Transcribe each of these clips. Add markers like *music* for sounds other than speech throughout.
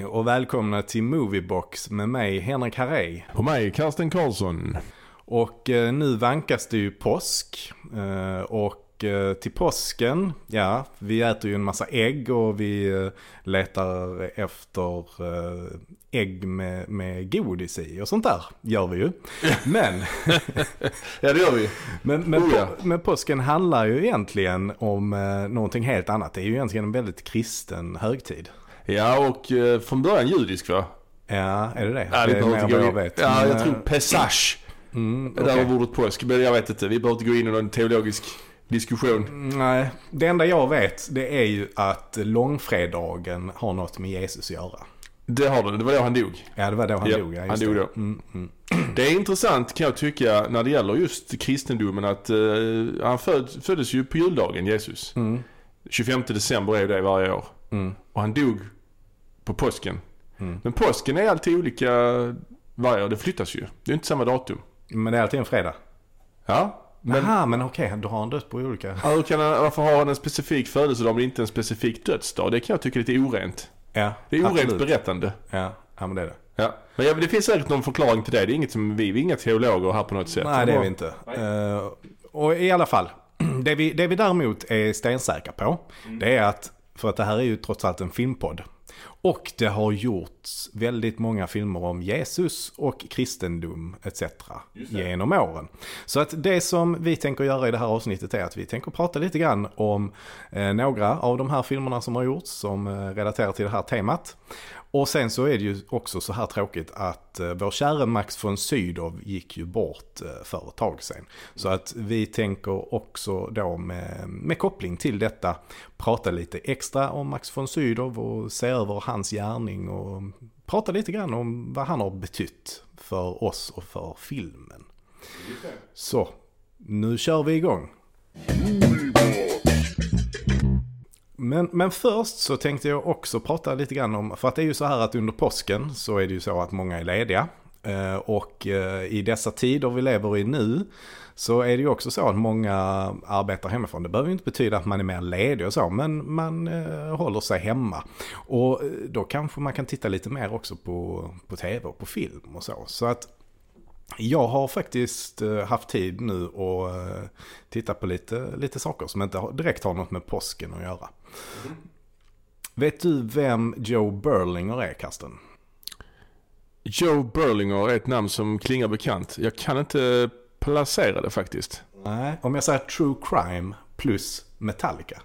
Hej och välkomna till Moviebox med mig Henrik Harrey. Och mig, Karsten Karlsson. Och eh, nu vankas det ju påsk. Eh, och eh, till påsken, ja, vi äter ju en massa ägg och vi eh, letar efter eh, ägg med, med godis i och sånt där gör vi ju. *laughs* Men, Ja, det gör vi. men, men, Oh, ja. på, men påsken handlar ju egentligen om eh, någonting helt annat. Det är ju egentligen en väldigt kristen högtid. Ja, och eh, från början judisk va? Ja, är det det? Ja, det vi är mer vad jag vet. Ja, Men, jag eh, tror Pesach. Mm, Där okej. var ordet påsk. Men jag vet inte. Vi behöver inte gå in i någon teologisk diskussion. Nej, det enda jag vet det är ju att långfredagen har något med Jesus att göra. Det har du. Det var då han dog. Ja, det var då han Ja, dog. Ja, han dog det. då. Mm, mm. Det är intressant kan jag tycka när det gäller just kristendomen att eh, han föd, föddes ju på juldagen, Jesus. Mm, 25 december är ju det varje år. Mm, Och han dog på påsken. mm. Men påsken är alltid olika varje år. Det flyttas ju. Det är inte samma datum. Men det är alltid en fredag. Ja, Men, Aha, men okej, då har han dött på olika... Ja, kan han, varför har han en specifik födelsedag men inte en specifik dödsdag? Det kan jag tycka är lite orent. Ja, Det är orent absolut. berättande. Ja, ja, men det är det. Ja. Men ja, det finns säkert någon förklaring till det. Det är inget som vi, vi är inga teologer här på något sätt. Nej, det är vi inte. Eh, och i alla fall, *clears throat* det vi, det vi däremot är stensäkra på, det är att, för att det här är ju trots allt en filmpodd. Och det har gjorts väldigt många filmer om Jesus och kristendom etc. genom åren. Så att det som vi tänker göra i det här avsnittet är att vi tänker prata lite grann om eh, några av de här filmerna som har gjorts som eh, relaterar till det här temat. Och sen så är det ju också så här tråkigt att eh, vår käre Max von Sydow gick ju bort eh, för ett tag sedan. Så att vi tänker också då med, med koppling till detta prata lite extra om Max von Sydow och se över hans gärning och prata lite grann om vad han har betytt för oss och för filmen. Så, nu kör vi igång. Men, men först så tänkte jag också prata lite grann om, för att det är ju så här att under påsken så är det ju så att många är lediga. Eh, och eh, i dessa tider vi lever i nu så är det ju också så att många arbetar hemifrån. Det behöver ju inte betyda att man är mer ledig och så, men man eh, håller sig hemma. Och eh, då kanske man kan titta lite mer också på, på tv och på film och så. Så att jag har faktiskt eh, haft tid nu att eh, titta på lite, lite saker som inte direkt har något med påsken att göra. Vet du vem Joe Berlinger är, Karsten? Joe Berlinger är ett namn som klingar bekant. Jag kan inte placera det faktiskt. Nej. Om jag säger True Crime plus Metallica.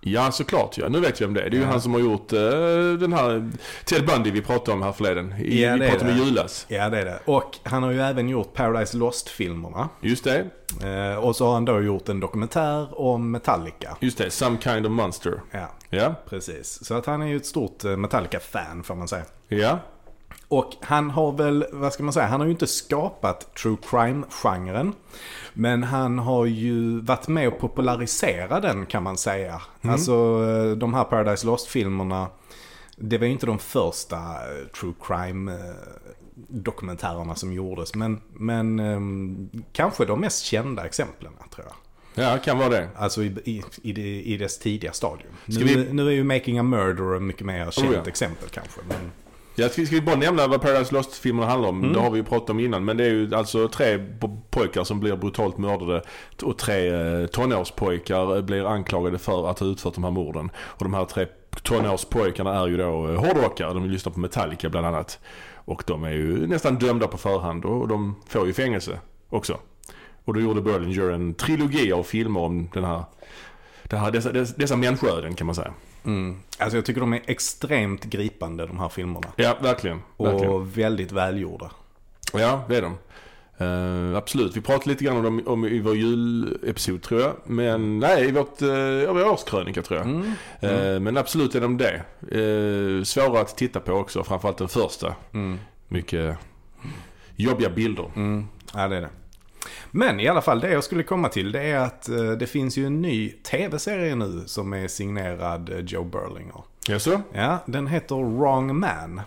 Ja, såklart ja. Nu vet jag om det är. Det är ju Ja. han som har gjort eh, den här Ted Bundy vi pratade om här förleden. I, Ja, vi pratade om i julas. Ja, det är det. Och han har ju även gjort Paradise Lost-filmerna. Just det. Eh, och så har han då gjort en dokumentär om Metallica. Just det. Some kind of monster. Ja, Ja. precis. Så att han är ju ett stort eh, Metallica-fan får man säga. Ja. Och han har väl, vad ska man säga, han har ju inte skapat true crime-genren. Men han har ju varit med och popularisera den kan man säga. Alltså eh, de här Paradise Lost-filmerna. Det var ju inte de första eh, true crime-dokumentärerna som gjordes. Men, men ehm, kanske de mest kända exemplen tror jag. Ja, kan vara det. Alltså i, i, i, i dess tidiga stadium. Nu, vi- nu är ju Making a Murderer mycket mer känt ja. exempel kanske. Men... Ja, ska ska vi bara nämna vad Paradise Lost-filmerna handlar om? Det har vi ju pratat om innan. Men det är ju alltså tre po- pojkar som blir brutalt mördade. Och tre eh, tonårspojkar eh, blir anklagade för att ha utfört de här morden. Och de här tre tonårspojkarna är ju då eh, hårdrockare. De lyssnar på Metallica bland annat. Och de är ju nästan dömda på förhand och de får ju fängelse också. Och då gjorde Berlinger en trilogi av filmer om den här, det här dessa, dessa, dessa människoöden kan man säga. Mm. Alltså jag tycker de är extremt gripande de här filmerna. Ja, verkligen. verkligen. Och väldigt välgjorda. Ja, det är de. Eh, absolut. Vi pratade lite grann om dem om, i vår julepisod tror jag. Men nej, i vårt, uh, vår årskrönika tror jag. Mm. Eh, men absolut är de det. Uh, svåra att titta på också, framförallt den första. Mm. Mycket jobbiga bilder. Mm. Ja, det är det. Men i alla fall, det jag skulle komma till det är att eh, det finns ju en ny tv-serie nu som är signerad eh, Joe Berlinger. Jaså? Ja, den heter Wrong Man.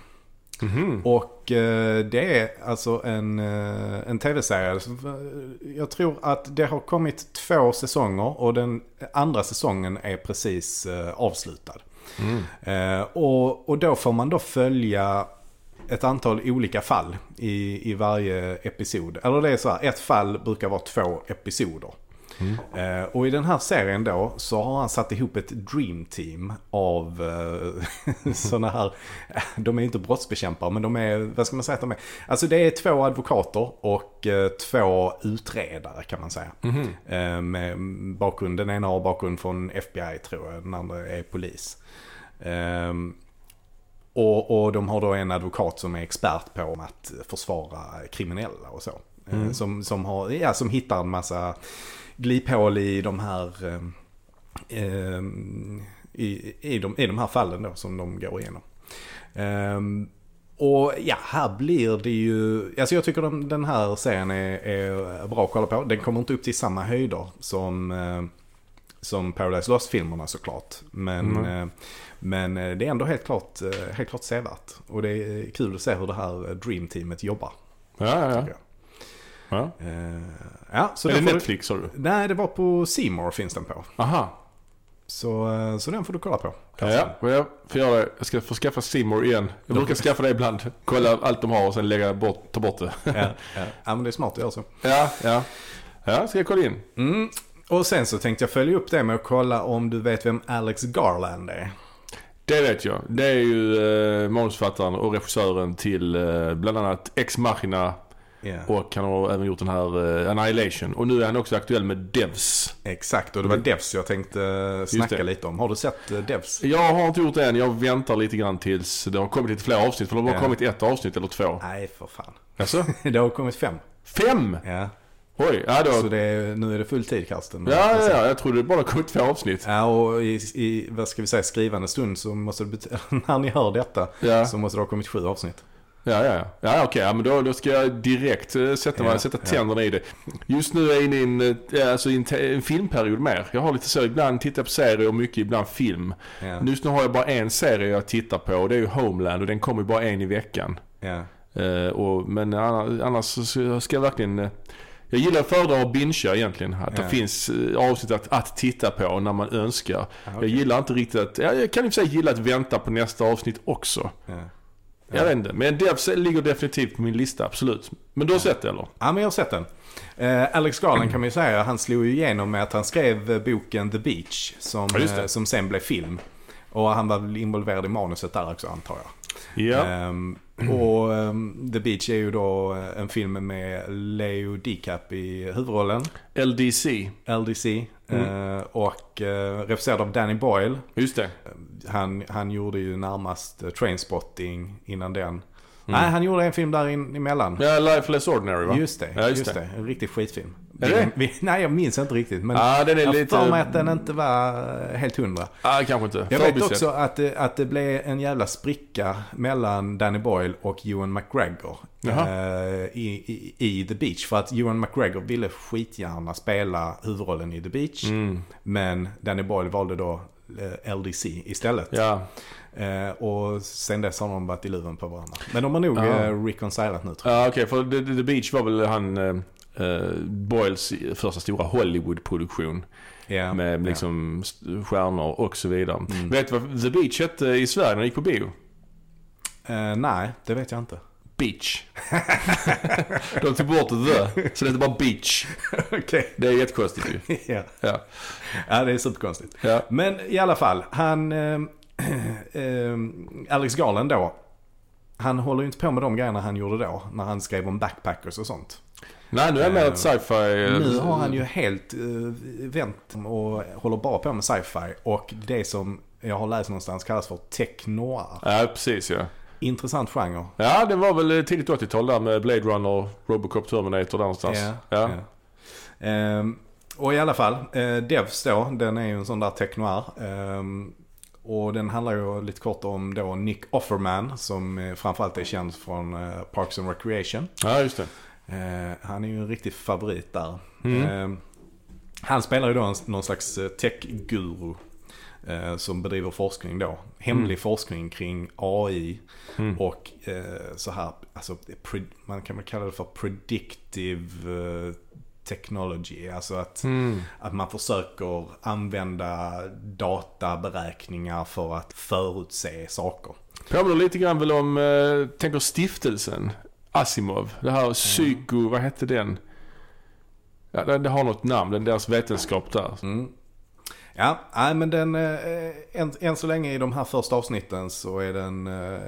Mhm. Och eh, det är alltså en, en tv-serie. eh, Jag tror att det har kommit två säsonger och den andra säsongen är precis eh, avslutad. Mm. Eh, och, och då får man då följa ett antal olika fall i, i varje episod. Eller det är så här, ett fall brukar vara två episoder. Eh, och i den här serien då så har han satt ihop ett dream team av eh, *laughs* sådana här, de är inte brottsbekämpare men de är, vad ska man säga att de är? Alltså det är två advokater och eh, två utredare kan man säga. Eh, med bakgrund, den ena har bakgrund från FBI tror jag, den andra är polis. Och, och de har då en advokat som är expert på att försvara kriminella och så. Eh, Som, som, har, ja, som hittar en massa gliphål i de här eh, eh, i, i, de, i de här fallen då som de går igenom. Ehm, och ja, här blir det ju, alltså jag tycker den, den här serien är, är bra att kolla på. Den kommer inte upp till samma höjder som, eh, som Paradise Lost-filmerna såklart. Men, Mm. eh, men eh, det är ändå helt klart, eh, helt klart sevärt. Och det är kul att se hur det här Dream Teamet jobbar. Ja, ja, ja. ja. Eh, ja, så Är det Netflix du? Du, nej, det var på Seymour finns den på. Aha. Så, eh, så den får du kolla på. Ja. Och jag får göra det. Jag ska få skaffa Simor igen. Jag brukar skaffa det ibland. Kolla allt de har och sen lägga bort, ta bort det. ja, ja. ja, men det är smart att göra så. Ja, ja. Ja, ska jag kolla in. Mm. Och sen så tänkte jag följa upp det med att kolla om du vet vem Alex Garland är. Det vet jag. Det är ju eh, manusförfattaren och regissören till eh, bland annat Ex Machina Ja. och han har även gjort den här eh, Annihilation. Och nu är han också aktuell med Devs. Exakt, och det var Devs jag tänkte eh, snacka lite om. Har du sett eh, Devs? Jag har inte gjort det än. Jag väntar lite grann tills det har kommit lite fler avsnitt. För det har bara Ja. kommit ett avsnitt eller två. Nej, för fan. Alltså? *laughs* det har kommit fem. Fem? Ja, Oj, ja då. så det är, nu är det full tid Karsten. Ja, ja, ja. Jag trodde det bara kommit två avsnitt. Ja, och i, i, vad ska vi säga, skrivande stund så måste det *laughs* när ni hör detta Ja. så måste det ha kommit sju avsnitt. Ja, ja, ja. ja okej. Ja, men då, då ska jag direkt eh, sätta, Ja, sätta ja. tänderna i det. Just nu är jag inne i en, eh, alltså, en, en filmperiod mer. Jag har lite så, ibland tittar på serier och mycket ibland film. Ja, Just nu har jag bara en serie jag tittar på och det är ju Homeland och den kommer bara en i veckan. ja, Eh, och, men annars, annars ska jag verkligen... jag gillar att föredra att bingea egentligen. Att Ja. det finns eh, avsnitt att, att titta på när man önskar. Ja, Jag okej. gillar inte riktigt att... Ja, jag kan i och för sig gilla att vänta på nästa avsnitt också. ja. Jag vet inte. Men Devs ligger definitivt på min lista, absolut. Men du har sett det eller? Ja, men jag har sett den. Eh, Alex Garland kan man ju säga, han slog ju igenom med att han skrev eh, boken The Beach. Som, Ja, det. eh, som sen blev film. Och han var väl involverad i manuset där också antar jag. Ja. Ehm, och ehm, The Beach är ju då eh, en film med Leo DiCap i huvudrollen. LDC. LDC. Mm. eh, och uh, regisserad av Danny Boyle. Just det. Han, han gjorde ju närmast uh, Trainspotting innan den. Mm. Nej, han gjorde en film där in, emellan. Ja, Life Less Ordinary va? Just det, Ja, just, just det. det. En riktig skitfilm. Är det? Vi, nej, jag minns inte riktigt. Men Ja, den är jag lite... för mig att den inte var eh, helt hundra. Ah, kanske inte. Jag vet Förbisedd. också att det, att det blev en jävla spricka mellan Danny Boyle och Ewan McGregor eh, i, i, i The Beach. För att Ewan McGregor ville skitgärna spela huvudrollen i The Beach. Mm. Men Danny Boyle valde då eh, LDC istället. Ja. Eh, och sen dess har de varit i luven på varandra. Men de har nog eh, reconcilat nu tror jag. Ja, okej. för The, The Beach var väl han... eh, eh, Boyles första stora Hollywood-produktion. Ja, Med liksom st- stjärnor och så vidare. Mm. Vet du vad The Beach hette i Sverige när den gick på bio? Eh, nej, det vet jag inte. Beach. *laughs* De tog bort the, så det heter bara Beach. *laughs* Okej. Det är jättekonstigt ju. *laughs* ja. Ja. ja, det är superkonstigt. Ja. Men i alla fall, han... Eh, *clears throat* eh, Alex Garland då. Han håller ju inte på med de grejerna han gjorde då. När han skrev om backpackers och sånt. Nej, nu är jag med Eh, ett sci-fi... eh, Nu har han ju helt eh, vänt och håller bara på med sci-fi. Och det som jag har läst någonstans kallas för tech noir. Ja, precis ja. Intressant genre. Ja, det var väl tidigt 80-tal där med Blade Runner, Robocop, Terminator där någonstans. Ja, Ja. ja. Ehm, och i alla fall, eh, Devs då, den är ju en sån där tech noir. Ehm, och den handlar ju lite kort om då Nick Offerman som framförallt är känd från eh, Parks and Recreation. ja, just det. Eh, han är ju en riktig favorit där. Mm. Ehm, han spelar ju då någon slags eh, tech-guru. Som bedriver forskning då. Hemlig Mm. forskning kring AI. Mm. Och eh, så här, alltså man kan väl kalla det för predictive technology. Alltså att, Mm. att man försöker använda databeräkningar för att förutse saker. Påminner lite grann väl om, eh, tänker stiftelsen. Asimov. Det här psyko, vad hette den? Ja, det, det har något namn, den deras vetenskap där. Mm. Ja, nej, men den, eh, än, än så länge i de här första avsnitten så är den eh,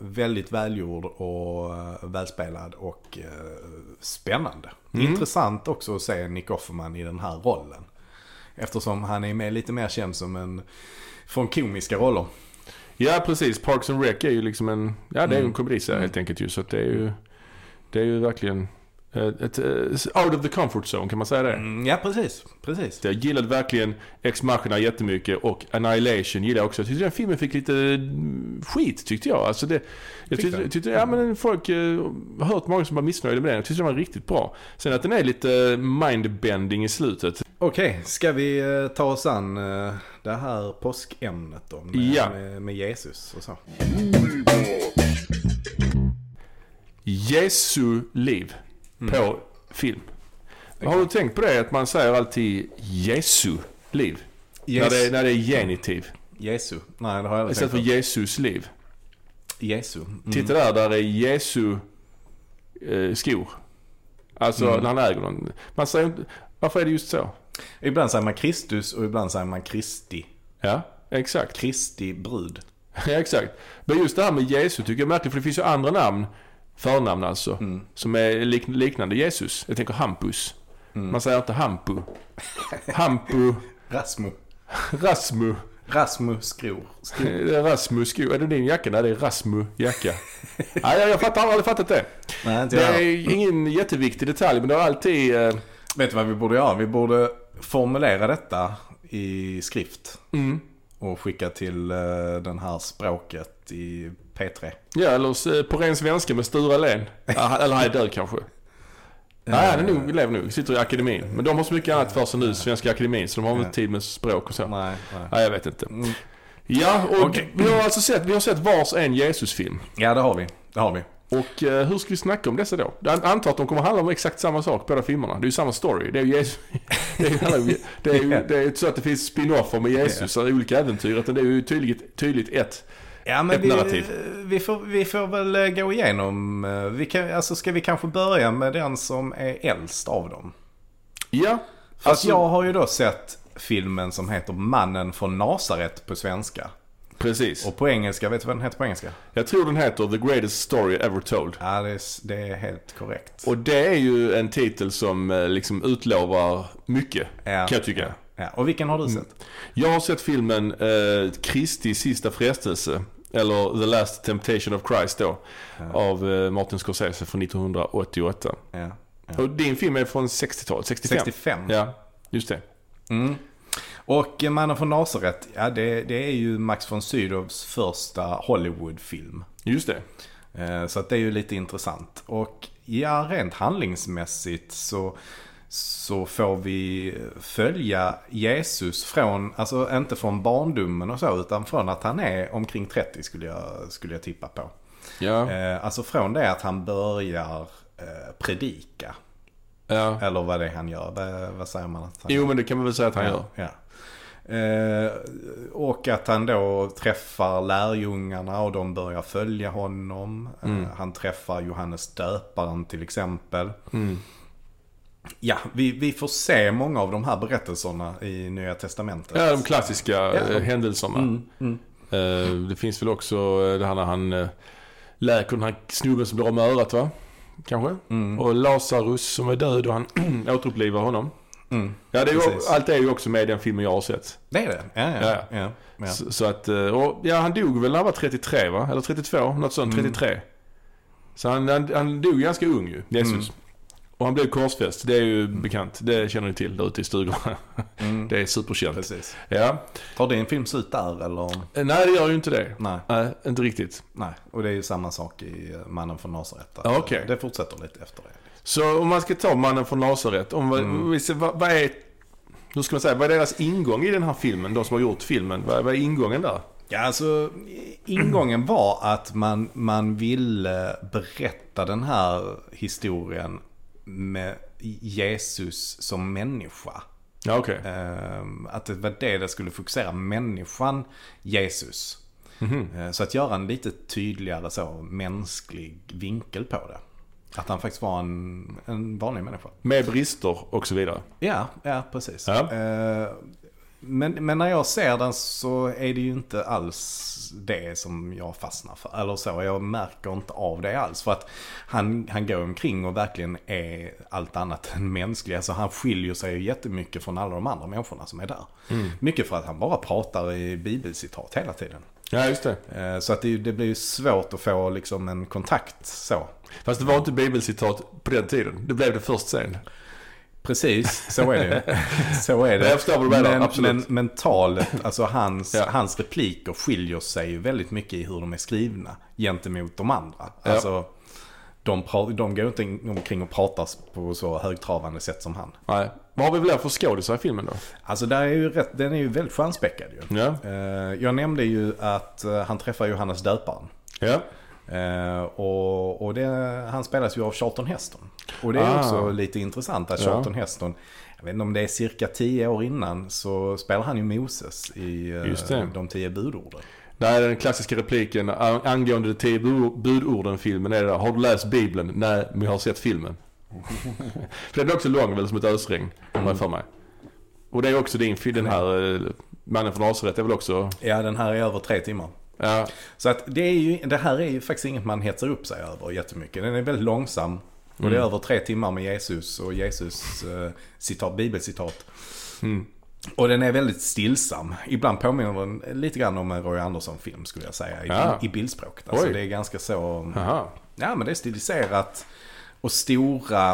väldigt välgjord och eh, välspelad och eh, spännande. Mm. Intressant också att se Nick Offerman i den här rollen. Eftersom han är med lite mer känd som en, från komiska roller. Ja, precis. Parks and Rec är ju liksom en, ja det är ju en Mm. komediserie Mm. helt enkelt ju. Så att det är ju, det är ju verkligen eh, ett, eh, out of the comfort zone, kan man säga det? Mm, ja, precis. precis. Jag gillade verkliin Ex Machina jättemycket och Annihilation gillade jag också. Jag tyckte den filmen fick lite mm, skit tyckte jag. Alltså det, jag tyckte, den? tyckte, ja men folk eh, har hört många som var missnöjda med den. Jag tyckte den var riktigt bra. Sen att den är lite mindbending i slutet. Okej, ska vi eh, ta oss an eh, det här påskämnet då? Med, Ja. med, med Jesus och så. Jesu liv Mm. på film. Har du tänkt på det att man säger alltid Jesu liv? När, det, när det är genitiv. Jesu. Nej, det har jag aldrig Istället tänkt för. Jesus liv. Jesu. Mm. Titta där, där är Jesu eh, skor. Alltså Mm. när han äger någon. Man säger inte, varför är det just så? Ibland säger man Kristus och ibland säger man Kristi. Ja, exakt. Kristi brud. *laughs* Ja, exakt. Men just det här med Jesus tycker jag är märkligt för det finns ju andra namn, förnamn alltså, Mm. som är lik, liknande Jesus. Jag tänker Hampus. Mm. Man säger inte Hampu. Hampu, *laughs* Rasmu. Rasmu. Rasmu. Skor. Det är Rasmus skor. Är det din jacka? Nej, det är Rasmu jacka. *laughs* Nej, jag, jag fattar, har aldrig fattat det. Nej, Det jag. är ingen jätteviktig detalj, men det har alltid... Eh, Vet du vad vi borde göra? Vi borde formulera detta i skrift. mm. Och skicka till eh, den här språket i P3. Ja, eller på ren svenska med Sture Len. Eller han är död kanske. Nej, han är nog, lever nog. Sitter i akademin. Men de har så mycket annat för sig nu, Svenska akademin, så de har Ja. tid med språk och så. Nej, nej. Nej, jag vet inte. Mm. Ja, och Okej. vi har alltså sett, vi har sett vars en Jesus-film. Ja, det har vi. Det har vi. Och eh, hur ska vi snacka om dessa då? Jag antar att de kommer handla om exakt samma sak, båda filmerna. Det är ju samma story. Det är ju Jesus. *laughs* Det är ju, det är ju det är ju inte så att det finns spin-offer med Jesus och olika äventyr. Utan det är ju tydligt, tydligt ett. Ja, men Ett vi, narrativ. vi, får, vi får väl eh, gå igenom. eh, Vi kan, alltså ska vi kanske börja med den som är äldst av dem? Ja. För Alltså- jag har ju då sett filmen som heter Mannen från Nasaret på svenska. Precis. Och på engelska, vet du vad den heter på engelska? Jag tror den heter The Greatest Story Ever Told. Ja, det är, det är helt korrekt. Och det är ju en titel som eh, liksom utlovar mycket, ja, kan jag tycka. Ja. Och vilken har du sett? Jag har sett filmen eh, Kristi sista frestelse. Eller The Last Temptation of Christ då. Av eh, Martin Scorsese från 1988. Ja. Och din film är från 60-talet, 65? 65. Ja, just det. Mm. Och eh, Mannen från Nasaret, ja det, det är ju Max von Sydows första Hollywoodfilm. Just det. Eh, Så att det är ju lite intressant. Och ja, rent handlingsmässigt så, så får vi följa Jesus från, alltså inte från barndomen och så, utan från att han är omkring 30 skulle jag, skulle jag tippa på. Ja. Eh, Alltså från det att han börjar eh, predika. ja. Eller vad det är han gör. Vad, vad säger man? Att han Jo, men det kan man väl säga att han gör. Ja. Eh, och att han då träffar lärjungarna och de börjar följa honom. Mm. han träffar Johannes döparen till exempel. Mm. Ja, vi, vi får se många av de här berättelserna i Nya Testamentet. Ja, de klassiska Ja. eh, händelserna. Mm, mm. Eh, det finns väl också eh, det här när han läker den här snubben som blir av med örat va? Kanske? Mm. Och Lazarus som är död och han *clears throat* återupplivar honom. Mm. Ja, det är ju, allt är ju också med i den filmen jag har sett. Det är det? Ja, ja. Ja. ja. ja. Så, så att, och ja han dog väl när han var 33 va? Eller 32, något sånt, Mm. 33. Så han, han, han dog ganska ung ju, Jesus. Mm. Och han blev korsfäst, det är ju bekant. Det känner ni till där ute i stugorna. *laughs* Mm. Det är superkänt. Precis. Ja. Tar din film slut där eller? Eh, Nej, det gör ju inte det. Nej. Nej, inte riktigt. Nej. Och det är ju samma sak i eh, Mannen från Nasaret. Ja, okej. eh, Det fortsätter lite efter det. Så om man ska ta mannen från Nasaret, om, Mm. vad, vad är, hur ska man säga, vad är deras ingång i den här filmen? De som har gjort filmen, vad, vad är ingången där? Ja, alltså ingången var att man, man ville berätta den här historien med Jesus som människa. Ja, okej. Eh, att det var det det skulle fokusera. Människan Jesus. Eh, Så att göra en lite tydligare så mänsklig vinkel på det. Att han faktiskt var en, en vanlig människa. Med brister och så vidare. Ja, ja precis. Ja. Men, men när jag ser den så är det ju inte alls det som jag fastnar för. Eller så, jag märker inte av det alls. För att han, han går omkring och verkligen är allt annat än mänsklig. Alltså han skiljer sig ju jättemycket från alla de andra människorna som är där. Mycket för att han bara pratar i bibelcitat hela tiden. Ja, just det. Eh, Så att det, det blir ju svårt att få liksom en kontakt så. Fast det var inte bibelcitat på den tiden. Det blev det först sen. Precis, så är det. *laughs* Så är det. Jag förstår vad du menar, men, absolut. men, men talet, alltså hans, Ja. hans repliker skiljer sig väldigt mycket i hur de är skrivna gentemot de andra. Ja. Alltså, de, de går inte omkring och pratar på så högtravande sätt som han. Nej. Vad har vi väl för skådisar i filmen då? Alltså där är ju rätt, den är ju väldigt stjärnspäckad ju. Ja. Eh, Jag nämnde ju att eh, han träffar Johannes döparen. Ja. Eh, och och det, han spelas ju av Charlton Heston. Och det är Ah. också lite intressant att Ja. Charlton Heston, jag vet inte om det är cirka tio år innan, så spelar han ju Moses i eh, de tio budorden. Är den klassiska repliken an- angående de tio bu- budorden-filmen. Är det, har du läst Bibeln? Nej, men jag har sett filmen. *laughs* för den är också lång väl som ett ösregn, har jag för mig. Och det är också din film, den här eh, Mannen från Nasaret är väl också... Ja, den här är över tre timmar. Ja, Så att det, är ju, det här är ju faktiskt inget man hetsar upp sig över jättemycket. Den är väldigt långsam. Och Mm. det är över tre timmar med Jesus och Jesus eh, citat, bibelcitat. Mm. Och den är väldigt stillsam. Ibland påminner den lite grann om en Roy Andersson-film skulle jag säga. I, Ja. i bildspråket. Alltså Oj. det är ganska så... Aha. Ja men det är stiliserat. Och stora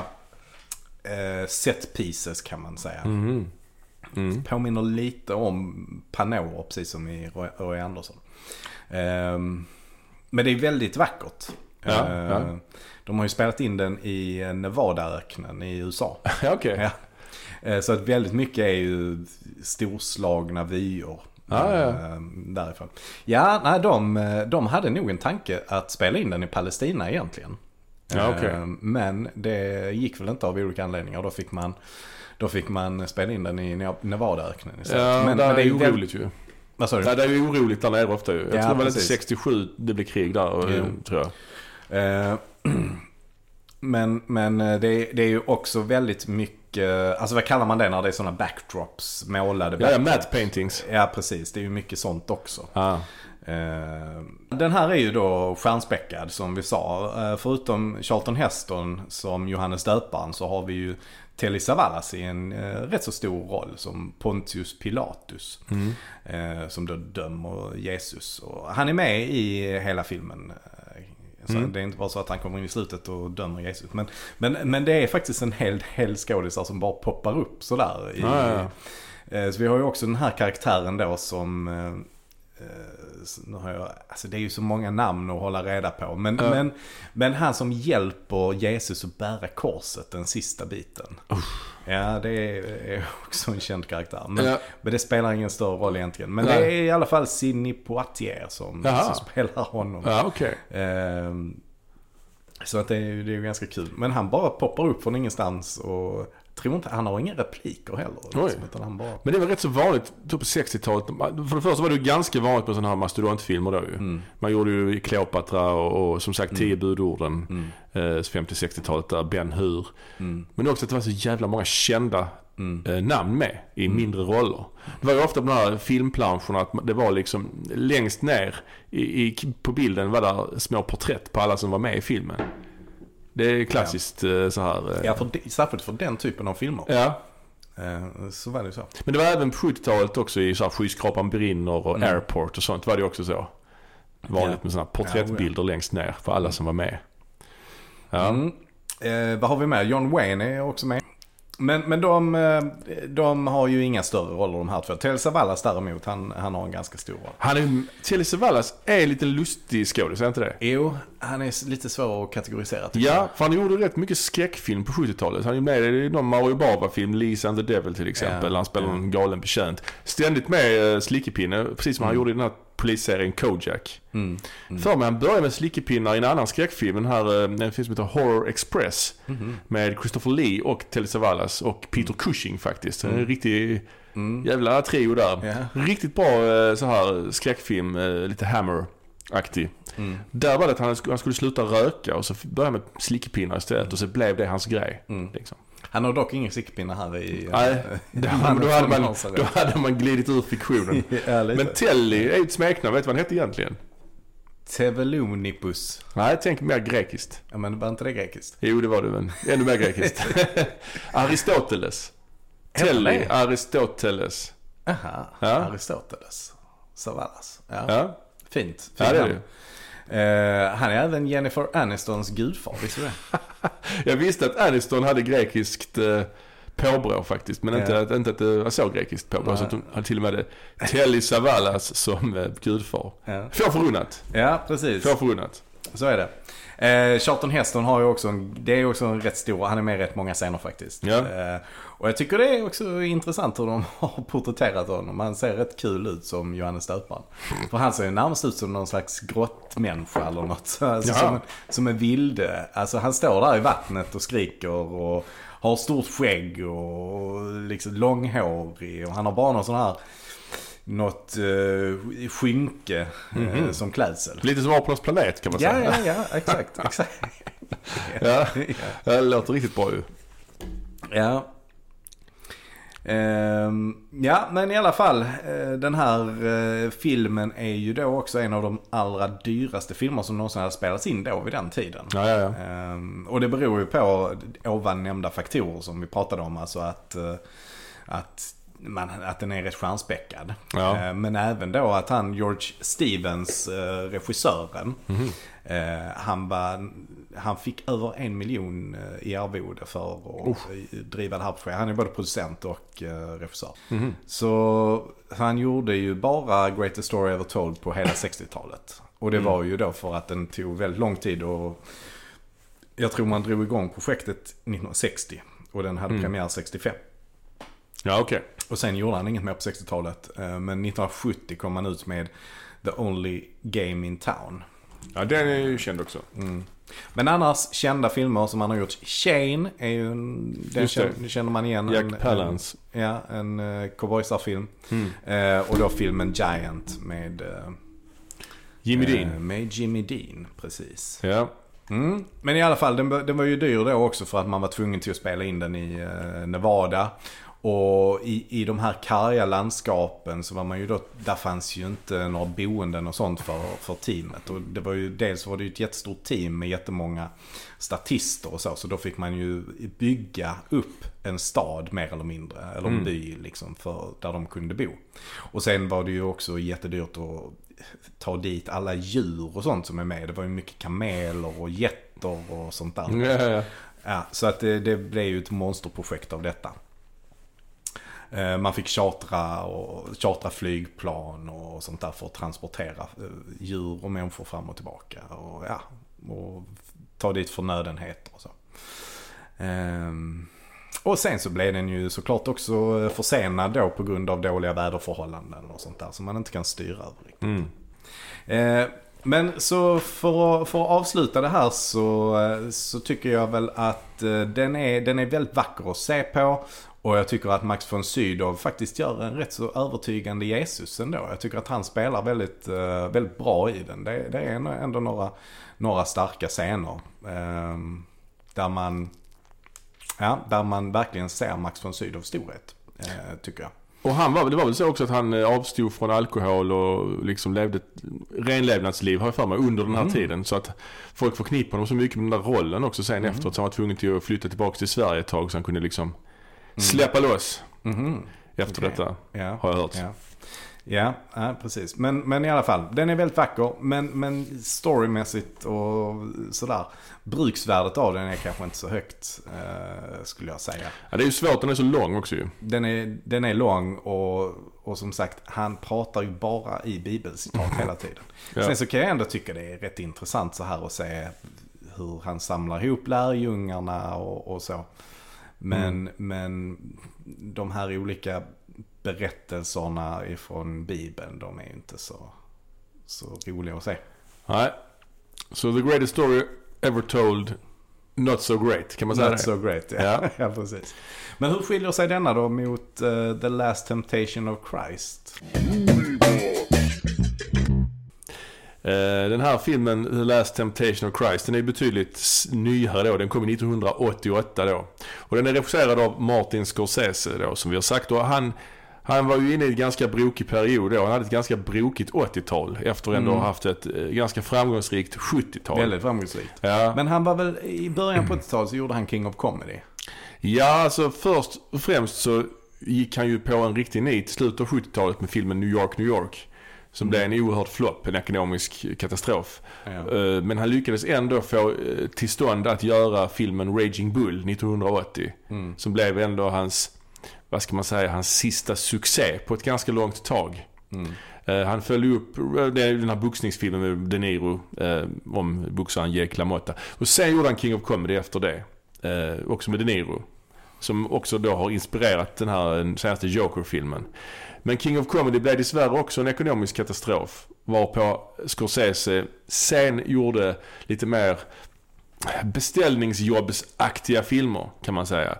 eh, set pieces kan man säga. Mhm. Mm. Påminner lite om Panor precis som i Roy, Andersson. Ehm, men det är väldigt vackert. Ja, Ehm, ja. De har ju spelat in den i Nevadaöknen i USA. *laughs* Okej. Ja. Eh, Så att väldigt mycket är ju storslagna vyer. Ja, ja. Därifrån. Ja, nej, de, de hade nog en tanke att spela in den i Palestina egentligen. Ja. Eh, Men det gick väl inte av olika anledningar. Då fick man, då fick man spela in den i Ne- Nevadaöknen istället. Ja, men, där men det är ju oroligt ju. Vad sa du? Ja, det är ju oroligt där nere ofta ju. Jag Ja, tror väl inte precis. 67 det blir krig där, och, Jo. tror jag. Eh, *clears throat* Men, men eh, det, är, det är ju också väldigt mycket, alltså vad kallar man det när det är sådana backdrops, målade Ja, ja, backdrops? matte paintings. Ja, precis. Det är ju mycket sånt också. Ah. Eh, Den här är ju då stjärnspäckad som vi sa. Eh, Förutom Charlton Heston som Johannes döparen så har vi ju Telly Savalas i en eh, rätt så stor roll som Pontius Pilatus. Eh, som då dömer Jesus. Och han är med i hela filmen. Eh, Så Det är inte bara så att han kommer in i slutet och dömer Jesus. Men, men, men det är faktiskt en hel del skådisar som bara poppar upp sådär. I, Ja, ja, Eh, Så vi har ju också den här karaktären då som... Nu har jag, alltså det är ju så många namn att hålla reda på. Men, Ja. men, men han som hjälper Jesus att bära korset den sista biten. Ja, det är, också en känd karaktär. Men, Ja. men det spelar ingen större roll egentligen. Men Nej. det är i alla fall Sidney Poitier som, som spelar honom. Ja, okej. Ehm, så att det är, det är ju ganska kul. Men han bara poppar upp från ingenstans och tror inte, han har inga repliker heller. Liksom, utan han bara... Men det var rätt så vanligt typ på 60-talet. För det första var det ganska vanligt med sådana här mastodontfilmer då ju. Mm. Man gjorde ju Kleopatra och, och som sagt Tio budorden. Eh, 50-60-talet där, Ben Hur. Mm. Men också att det var så jävla många kända eh, namn med i mindre roller. Det var ju ofta på de här filmplanscherna att det var liksom längst ner i, i, på bilden var där små porträtt på alla som var med i filmen. Det är klassiskt eh, så här. eh, Ja, för särskilt för den typen av filmer. ja. Eh, Så var det så. Men det var även på 70-talet också i så här skyskrapan brinner och Mm. airport och sånt var det också så. Vanligt Ja. med sådana porträttbilder längst ner för alla som var med. Ja. Mm. Eh, vad har vi med? John Wayne är också med. Men, men de, eh, de har ju inga större roller de här två. Telly Savalas däremot, han, han har en ganska stor roll. Han är Telly Savalas är en liten lustig skådis, är inte det? Jo, han är lite svår att kategorisera tycker jag. Ja, för han gjorde rätt mycket skräckfilm på 70-talet. Han är med i någon Mario Bava-film, Lisa and the Devil till exempel. Ja, han spelar ja. en galen betjänt. Ständigt med eh, slickepinne, precis som han Mm. gjorde i den här polisserien Kojak. Mm. Mm. För mig han började med slickepinnar i en annan skräckfilm. Den här, eh, en film som heter Horror Express. Mm. Med Christopher Lee och Telly Savalas och Peter mm. Cushing faktiskt. En mm. riktig mm. jävla trio där. Yeah. Riktigt bra eh, så här skräckfilm, eh, lite Hammer-aktig. Mm. Där var det att han, han skulle sluta röka och så började med slickepinnar istället och så blev det hans grej. Liksom. Han har dock ingen slickepinnar här i... Nej, då, då, hade man, då hade man glidit ur fiktionen. *laughs* ja, Men Telly är ju ett smeknamn, vet du vad han hette egentligen? Tevelonipus. Nej, tänk mer grekiskt. Ja, men var inte det grekiskt? Jo, det var det men ännu mer grekiskt. *laughs* Aristoteles. Telly Aristoteles. Aha, ja. Aristoteles. Savalas. Ja. ja. Fint. Fint ja, det är det. Uh, han är även Jennifer Anistons gudfar, visste du det? *laughs* jag visste att Aniston hade grekiskt uh, påbrå faktiskt. Men inte, att, inte att det var så grekiskt påbrå. Nej. Så att hon hade till och med Telly Savalas som uh, gudfar. Ja. Få förunnat. Ja, precis. Få förunnat. Så är det. Eh, Charlton Heston har ju också en, det är också en rätt stor, han är med i rätt många scener faktiskt. Ja. Eh, och jag tycker det är också intressant hur de *laughs* har porträtterat honom. Han ser rätt kul ut som Johannes Döparen. För han ser ju närmast ut som någon slags grottmänniska eller något. Alltså, som, en, som en vilde. Alltså han står där i vattnet och skriker och har stort skägg och liksom långhårig. Och han har bara någon sån här något uh, skynke mm -hmm. uh, som klädsel. Lite som Apornas planet kan man ja, säga. Ja, ja, exakt. *laughs* exakt. ja, det låter riktigt bra ju. Ja. Um, ja, men i alla fall. Uh, den här uh, filmen är ju då också en av de allra dyraste filmer som någonsin hade spelats in då vid den tiden. Ja, ja, ja. Um, och det beror ju på ovan nämnda faktorer som vi pratade om. Alltså att, uh, att man, att den är rätt stjärnspäckad. Ja. Eh, men även då att han, George Stevens, eh, regissören, mm -hmm. han, var, han fick över en miljon i arvode för att uh. driva det här projektet. Han är både producent och regissör. Mm -hmm. Så han gjorde ju bara Greatest Story Ever Told på hela 60-talet. Och det mm. var ju då för att den tog väldigt lång tid och jag tror man drog igång projektet 1960 och den hade mm. premiär 65. Ja, okej. Okay. Och sen gjorde han inget mer på 60-talet. Eh, men 1970 kom han ut med The Only Game in Town. Ja, den är ju känd också. Mm. Men annars kända filmer som han har gjort. Shane är ju en, den känner, känner man igen. Jack en, Palance. En, ja, en uh, cowboysarfilm. Mm. Uh, och då filmen Giant med uh, Jimmy Dean. Med Jimmy Dean, precis. Ja. Mm. Men i alla fall, den, den var ju dyr då också för att man var tvungen till att spela in den i Nevada. Och i, i de här karga landskapen så var man ju då, där fanns ju inte några boenden och sånt för, för teamet. Och det var ju, dels var det ju ett jättestort team med jättemånga statister och så. Så då fick man ju bygga upp en stad mer eller mindre. Eller en mm. by liksom, för, där de kunde bo. Och sen var det ju också jättedyrt att ta dit alla djur och sånt som är med. Det var ju mycket kameler och getter och sånt där. Ja, ja. ja så att det, det blev ju ett monsterprojekt av detta. Eh, man fick chartra, och, chartra flygplan och sånt där för att transportera eh, djur och människor fram och tillbaka. Och, ja, och ta dit förnödenheter och så. Ehm, och sen så blev den ju såklart också försenad då på grund av dåliga väderförhållanden och sånt där som man inte kan styra över riktigt. Mm. Men så för att, för att avsluta det här så, så tycker jag väl att eh, den är, den är väldigt vacker att se på. Och jag tycker att Max von Sydow faktiskt gör en rätt så övertygande Jesus ändå. Jag tycker att han spelar väldigt, eh, väldigt bra i den. Det, det är ändå några, några starka scener. Ehm, där man, ja, där man verkligen ser Max von Sydows storhet. Eh, tycker jag. Och han var, det var väl så också att han eh, avstod från alkohol och liksom levde ett renlevnadsliv har jag för mig under den här mm. tiden. Så att folk förknippar honom så mycket med den där rollen också sen mm. efteråt. Så han var tvungen till att flytta tillbaka till Sverige ett tag så han kunde liksom släppa loss. Mm. Efter okay. detta, ja. har jag hört. Ja. Ja, ja, precis. Men, men i alla fall, den är väldigt vacker. Men, men storymässigt och sådär. Bruksvärdet av den är kanske inte så högt, eh, skulle jag säga. Ja, det är ju svårt, den är så lång också ju. Den är, den är lång och, och som sagt, han pratar ju bara i bibelcitat hela *laughs* tiden. ja. Sen så kan jag ändå tycka det är rätt intressant så här att se hur han samlar ihop lärjungarna och, och så. Men, mm. men de här olika berättelserna ifrån Bibeln, de är ju inte så, så roliga att se. Nej. Så the greatest story ever told, not so great. Kan man säga Not det? so great. Ja. Ja. *laughs* Ja. precis. Men hur skiljer sig denna då mot eh, The Last Temptation of Christ? Eh, Den här filmen, The Last Temptation of Christ, den är betydligt nyare då. Den kom 1988 då. Och den är regisserad av Martin Scorsese då, som vi har sagt. Och han, han var ju inne i en ganska brokig period då. Han hade ett ganska brokigt 80-tal efter att ändå Mm. ha haft ett eh, ganska framgångsrikt 70-tal. Väldigt framgångsrikt. Ja. Men han var väl, i början på 80-talet så gjorde han King of Comedy. Ja, alltså först och främst så gick han ju på en riktig nit slutet av 70-talet med filmen New York, New York. Som blev en oerhörd flopp, en ekonomisk katastrof. Ja. Eh, Men han lyckades ändå få eh, till stånd att göra filmen Raging Bull 1980. Mm. Som blev ändå hans, vad ska man säga, hans sista succé på ett ganska långt tag. Mm. Eh, Han följde upp den här boxningsfilmen med De Niro om boxaren Jake LaMotta. Och sen gjorde han King of Comedy efter det. Också med De Niro. Som också då har inspirerat den här senaste Joker-filmen. Men King of Comedy blev dessvärre också en ekonomisk katastrof. Varpå Scorsese sen gjorde lite mer beställningsjobbsaktiga filmer kan man säga.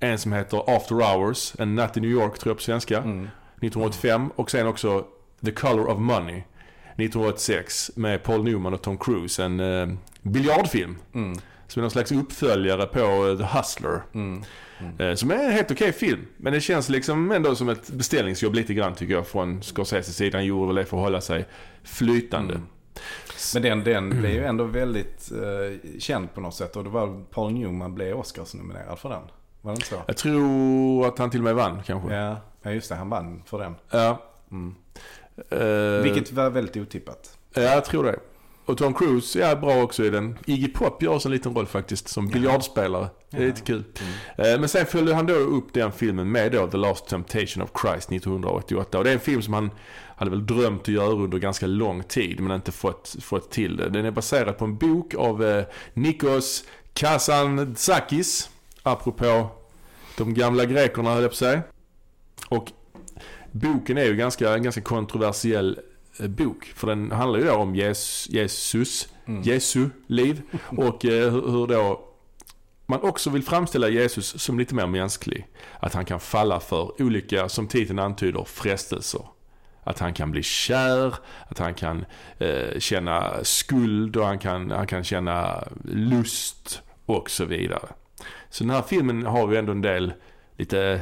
En som heter After Hours, En natt i New York tror jag på svenska. Mm. 1985 och sen också The Color of Money 1986 med Paul Newman och Tom Cruise. En eh, biljardfilm. Mm. Som är någon slags uppföljare på eh, The Hustler. Mm. Eh, som är en helt okej film. Men det känns liksom ändå som ett beställningsjobb lite grann tycker jag från Scorseses sida. Han gjorde väl det för att hålla sig flytande. Mm. Men den, den blev ju ändå väldigt eh, känd på något sätt. Och det var Paul Newman blev Oscars-nominerad för den. Var det inte så? Jag tror att han till och med vann kanske. Ja, ja just det. Han vann för den. Ja. Mm. Eh, Vilket var väldigt otippat. Ja, jag tror det. Och Tom Cruise är bra också i den. Iggy Pop gör också en liten roll faktiskt som biljardspelare. Det är Ja. lite kul. Mm. Eh, Men sen följde han då upp den filmen med då The Last Temptation of Christ 1988. Och det är en film som han hade väl drömt att göra under ganska lång tid men inte fått, fått till det. Den är baserad på en bok av eh, Nikos Kazantzakis. Apropå de gamla grekerna höll jag på säga. Och boken är ju ganska, ganska kontroversiell bok. För den handlar ju då om Jesus, Jesus, Mm. Jesu liv *laughs* och eh, hur, hur då man också vill framställa Jesus som lite mer mänsklig. Att han kan falla för olika, som titeln antyder, frestelser. Att han kan bli kär, att han kan eh, känna skuld och han kan, han kan känna lust och så vidare. Så den här filmen har ju ändå en del lite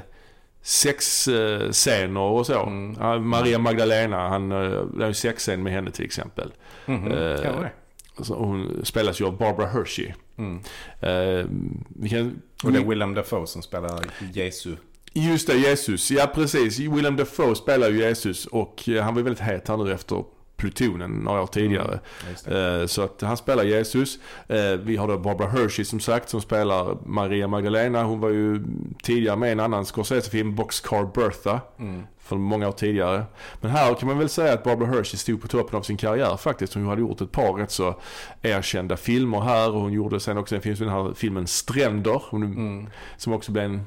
sexscener och så. Mm. Maria Magdalena, han, eh, det är en sexscen med henne till exempel. Mhm. Eh, Kan det? Alltså, hon spelas ju av Barbara Hershey. Mm. Eh, vi kan, Och det är Willem Dafoe som spelar Jesu. Just det, Jesus. Ja, precis. Willem Dafoe spelar ju Jesus och eh, han var väldigt het här nu efter Plutonen några år tidigare. Det. Eh, Så att han spelar Jesus. Eh, Vi har då Barbara Hershey som sagt som spelar Maria Magdalena. Hon var ju tidigare med i en annan Scorsese-film, Boxcar Bertha. Mm. För många år tidigare. Men här kan man väl säga att Barbara Hershey stod på toppen av sin karriär faktiskt. Hon hade gjort ett par rätt så erkända filmer här. Och hon gjorde sen också en film, den här filmen Stränder. Hon, Mm. Som också blev en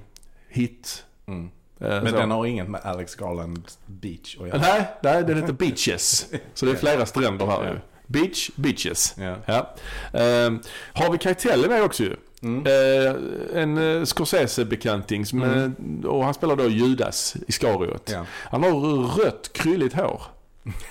hit. Mm. Eh, Men så. den har inget med Alex Garland Beach att göra. Nej, nej, den heter Beaches. Så det är flera stränder här ju. Beach, beaches. Ja. Ja. Uh, Harvey Keitel är med också ju. Mm. Eh, en uh, Scorsese-bekanting. Mm. eh, Och han spelar då Judas Iskariot. Ja. Han har rött krylligt hår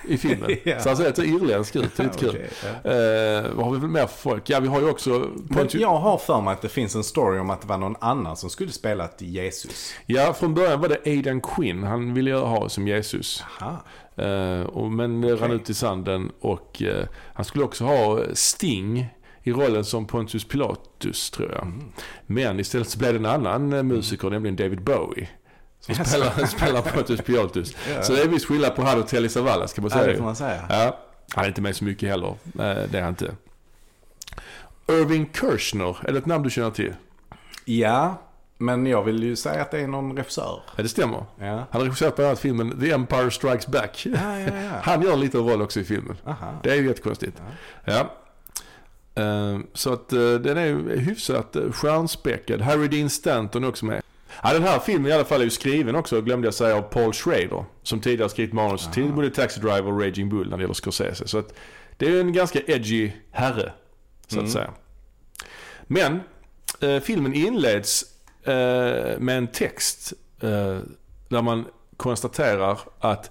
i filmen. *laughs* Ja. Så han ser lite irländsk ut. Det är lite kul. Okej, ja. Eh, vad har vi väl mer för folk? Ja, vi har ju också... Men jag har för mig att det finns en story om att det var någon annan som skulle spela till Jesus. Ja, från början var det Aidan Quinn han ville ha som Jesus. Aha. Eh, och, men det rann ut i sanden och eh, han skulle också ha Sting i rollen som Pontius Pilatus tror jag. Mm. Men istället så blev det en annan musiker, nämligen David Bowie. Som Jaså. spelar, *laughs* spelar Pontius Pilatus. Ja. Så det är viss skillnad på han och Telly Savalas kan man Ja, säga. det får man säga. Ja, han är inte med så mycket heller. Det är han inte. Irving Kershner, är det ett namn du känner till? Ja, men jag vill ju säga att det är någon regissör. Ja, det stämmer. Ja. Han har regisserat bland annat filmen The Empire Strikes Back. Ja, ja, ja. *laughs* Han gör en liten roll också i filmen. Aha. Det är ju jättekonstigt. Ja. Eh, Så att eh, den är hyfsat eh, stjärnspäckad. Harry Dean Stanton är också med. Ja, den här filmen i alla fall är ju skriven också, glömde jag säga, av Paul Schrader. Som tidigare skrivit manus till både Taxi Driver och Raging Bull när det gäller Scorsese. Så att det är en ganska edgy herre, så att Mm. säga. Men eh, filmen inleds eh, med en text eh, där man konstaterar att,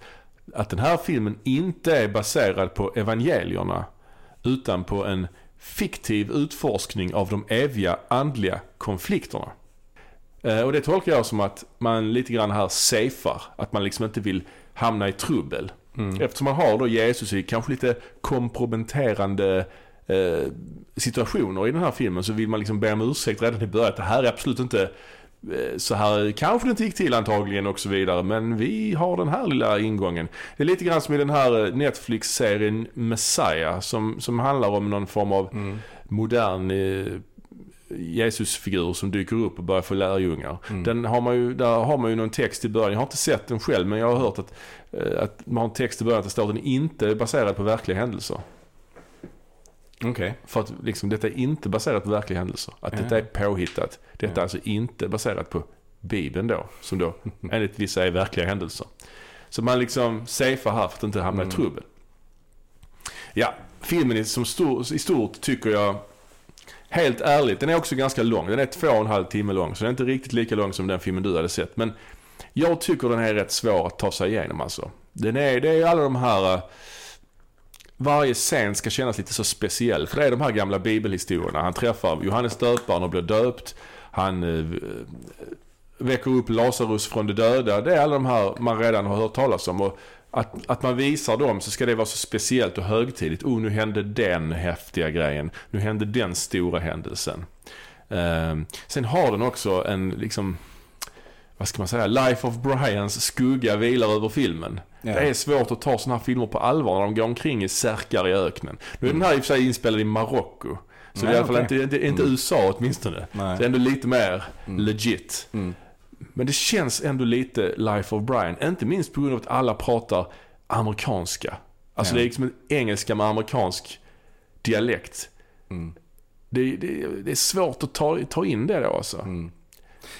att den här filmen inte är baserad på evangelierna utan på en fiktiv utforskning av de eviga andliga konflikterna. Eh, Och det tolkar jag som att man lite grann här safear, att man liksom inte vill hamna i trubbel. Eftersom man har då Jesus i kanske lite komprometterande eh, situationer i den här filmen så vill man liksom be om ursäkt redan i början. Det här är absolut inte eh, så här kanske det inte gick till antagligen och så vidare. Men vi har den här lilla ingången. Det är lite grann som i den här eh, Netflix-serien Messiah som, som handlar om någon form av modern eh, Jesusfigur som dyker upp och börjar få lärjungar. Den har man ju, där har man ju någon text i början. Jag har inte sett den själv men jag har hört att, eh, att man har en text i början att det står att den inte är baserad på verkliga händelser. Okej. För att liksom, detta är inte baserat på verkliga händelser. Att detta är påhittat. Detta är alltså inte baserat på Bibeln då. Som då *laughs* enligt vissa är verkliga händelser. Så man liksom safear här för att inte hamna i trubbel. Ja, filmen i, som stor, i stort tycker jag Helt ärligt, den är också ganska lång. Den är två och en halv timme lång. Så den är inte riktigt lika lång som den filmen du hade sett. Men jag tycker den är rätt svår att ta sig igenom alltså. Den är, det är alla de här... Eh, varje scen ska kännas lite så speciell. För det är de här gamla bibelhistorierna. Han träffar Johannes döparen och blir döpt. Han eh, eh, väcker upp Lazarus från de döda. Det är alla de här man redan har hört talas om. Och att, att man visar dem så ska det vara så speciellt och högtidligt. Oh, nu hände den häftiga grejen. Nu hände den stora händelsen. Eh, sen har den också en, liksom, vad ska man säga, Life of Brians skugga vilar över filmen. Ja. Det är svårt att ta sådana här filmer på allvar när de går omkring i särkar i öknen. Nu är den här i och för sig inspelad i Marocko. Så Nej, det är i alla fall okej. inte, inte, inte USA åtminstone. Nej. Det är ändå lite mer legit. Mm. Men det känns ändå lite Life of Brian. Inte minst på grund av att alla pratar amerikanska. Alltså Ja. det är liksom en engelska med amerikansk dialekt. Mm. Det, det, det är svårt att ta, ta in det då alltså. Mm.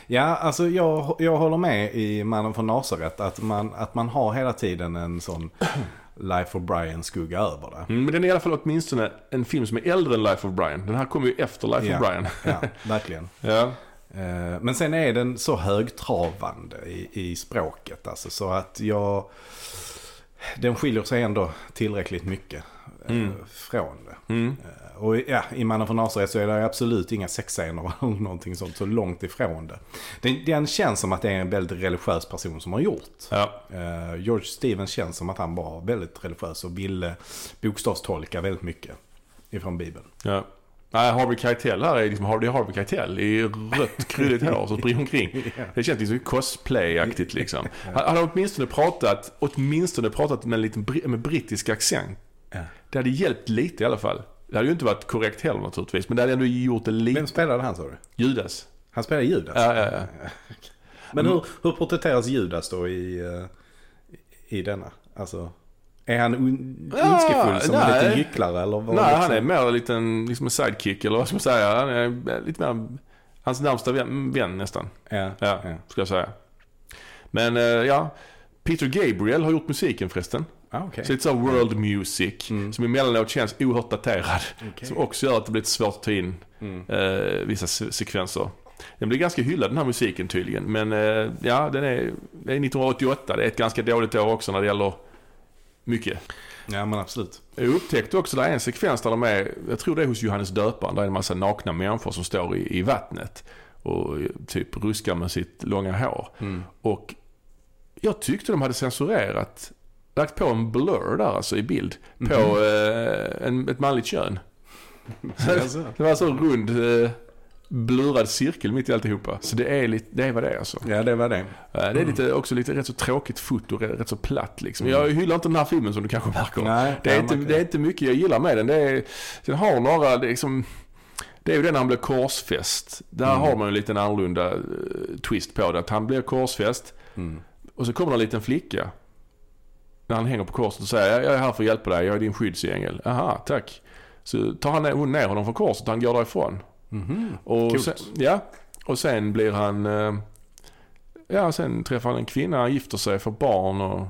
Ja, alltså jag, jag håller med i Mannen från Nasaret att man, att man har hela tiden en sån *clears throat* Life of Brian skugga över det. Mm, men den är i alla fall åtminstone en film som är äldre än Life of Brian. Den här kommer ju efter Life Ja. of Brian. Ja, verkligen. *laughs* ja. Eh, Men sen är den så högtravande i, i språket alltså så att jag... Den skiljer sig ändå tillräckligt mycket eh, Mm. från det. Mm. Eh, Och ja, i Mannen från Nasaret så är det absolut inga sexscener *laughs* eller någonting sånt. Så långt ifrån det. Den, den känns som att det är en väldigt religiös person som har gjort. Ja. George Stevens känns som att han var väldigt religiös och ville bokstavstolka väldigt mycket ifrån Bibeln. ja. Nej, Harvey Keitel här är liksom Harvey, Harvey Keitel i rött *laughs* krulligt hår som springer omkring. Det känns liksom cosplay-aktigt liksom. Han han har åtminstone pratat, åtminstone pratat med en liten med brittisk accent. Ja. Det hade hjälpt lite i alla fall. Det hade ju inte varit korrekt heller naturligtvis, men det hade ändå gjort det lite. Vem spelade han sa du? Judas. Han spelade Judas? Ja, ja, ja. *laughs* Men hur, hur porträtteras Judas då i, eh, i denna? Alltså, är han on- Ja, ondskefull som en nej. liten gycklare eller vad? Nej, liksom? han är mer en liten liksom en sidekick eller vad ska man säga. Han är lite mer hans närmsta vän, vän nästan. Ja, Ja, ja. ska jag säga. Men eh, ja, Peter Gabriel har gjort musiken förresten. Ah, okej. Så lite så här world music som emellanåt känns oerhört daterad. Okej. Som också gör att det blir lite svårt att ta in Mm. eh, vissa se- sekvenser. Den blir ganska hyllad den här musiken tydligen. Men eh, ja, den är, det är 1988. Det är ett ganska dåligt år också när det gäller mycket. Ja, men absolut. Jag upptäckte också, där är en sekvens där de är, jag tror det är hos Johannes döparen, där är en massa nakna människor som står i, i vattnet och typ ruskar med sitt långa hår. Mm. Och jag tyckte de hade censurerat, lagt på en blur där alltså i bild, på eh, en, ett manligt kön. *laughs* Det var så rund, eh, blurrad cirkel mitt i alltihopa. Så det är, lite, det är vad det är alltså. Ja, det var det. Eh, Det är lite, också lite rätt så tråkigt foto, rätt, så platt liksom. Jag hyllar inte den här filmen som du kanske märker. Nej, Det är, inte, det är inte mycket jag gillar med den. Det är, den har några, det är, liksom, det är ju den när han blir korsfäst. Där Mm. har man ju en liten annorlunda eh, twist på det. Att han blir korsfäst Mm. och så kommer en liten flicka. När han hänger på korset och säger jag är här för att hjälpa dig, jag är din skyddsängel. Aha, tack. Så tar han hon ner honom från korset och han går därifrån. Mhm. Och Coolt. sen, ja, och sen blir han... Eh, ja, sen träffar han en kvinna, gifter sig, får barn och,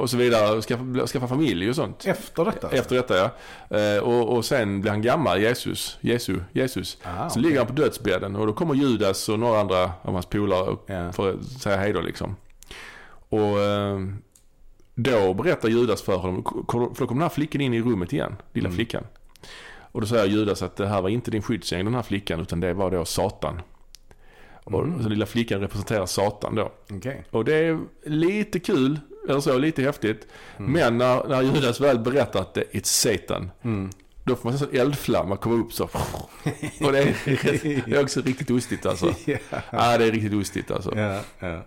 och så vidare. Skaffar, skaffar familj och sånt. Efter detta? alltså? Efter detta ja. Eh, och, och sen blir han gammal, Jesus. Jesu, Jesus. Ah, så okej. ligger han på dödsbädden och då kommer Judas och några andra av hans polare Ja. för att säga hej då liksom. Och eh, då berättar Judas för honom, för då kommer den här flickan in i rummet igen, lilla Mm. flickan. Och då säger Judas att det här var inte din skyddsängel den här flickan utan det var då Satan. Och Mm. så lilla flickan representerar Satan då. Okej. Och det är lite kul, eller så, lite häftigt. Mm. Men när, när Judas väl berättar att det är Satan, Mm. då får man en eldflamma komma upp så. Och det är, *laughs* det är också riktigt ostigt alltså. ja. Ja, det är riktigt ostigt alltså. Ja, ja.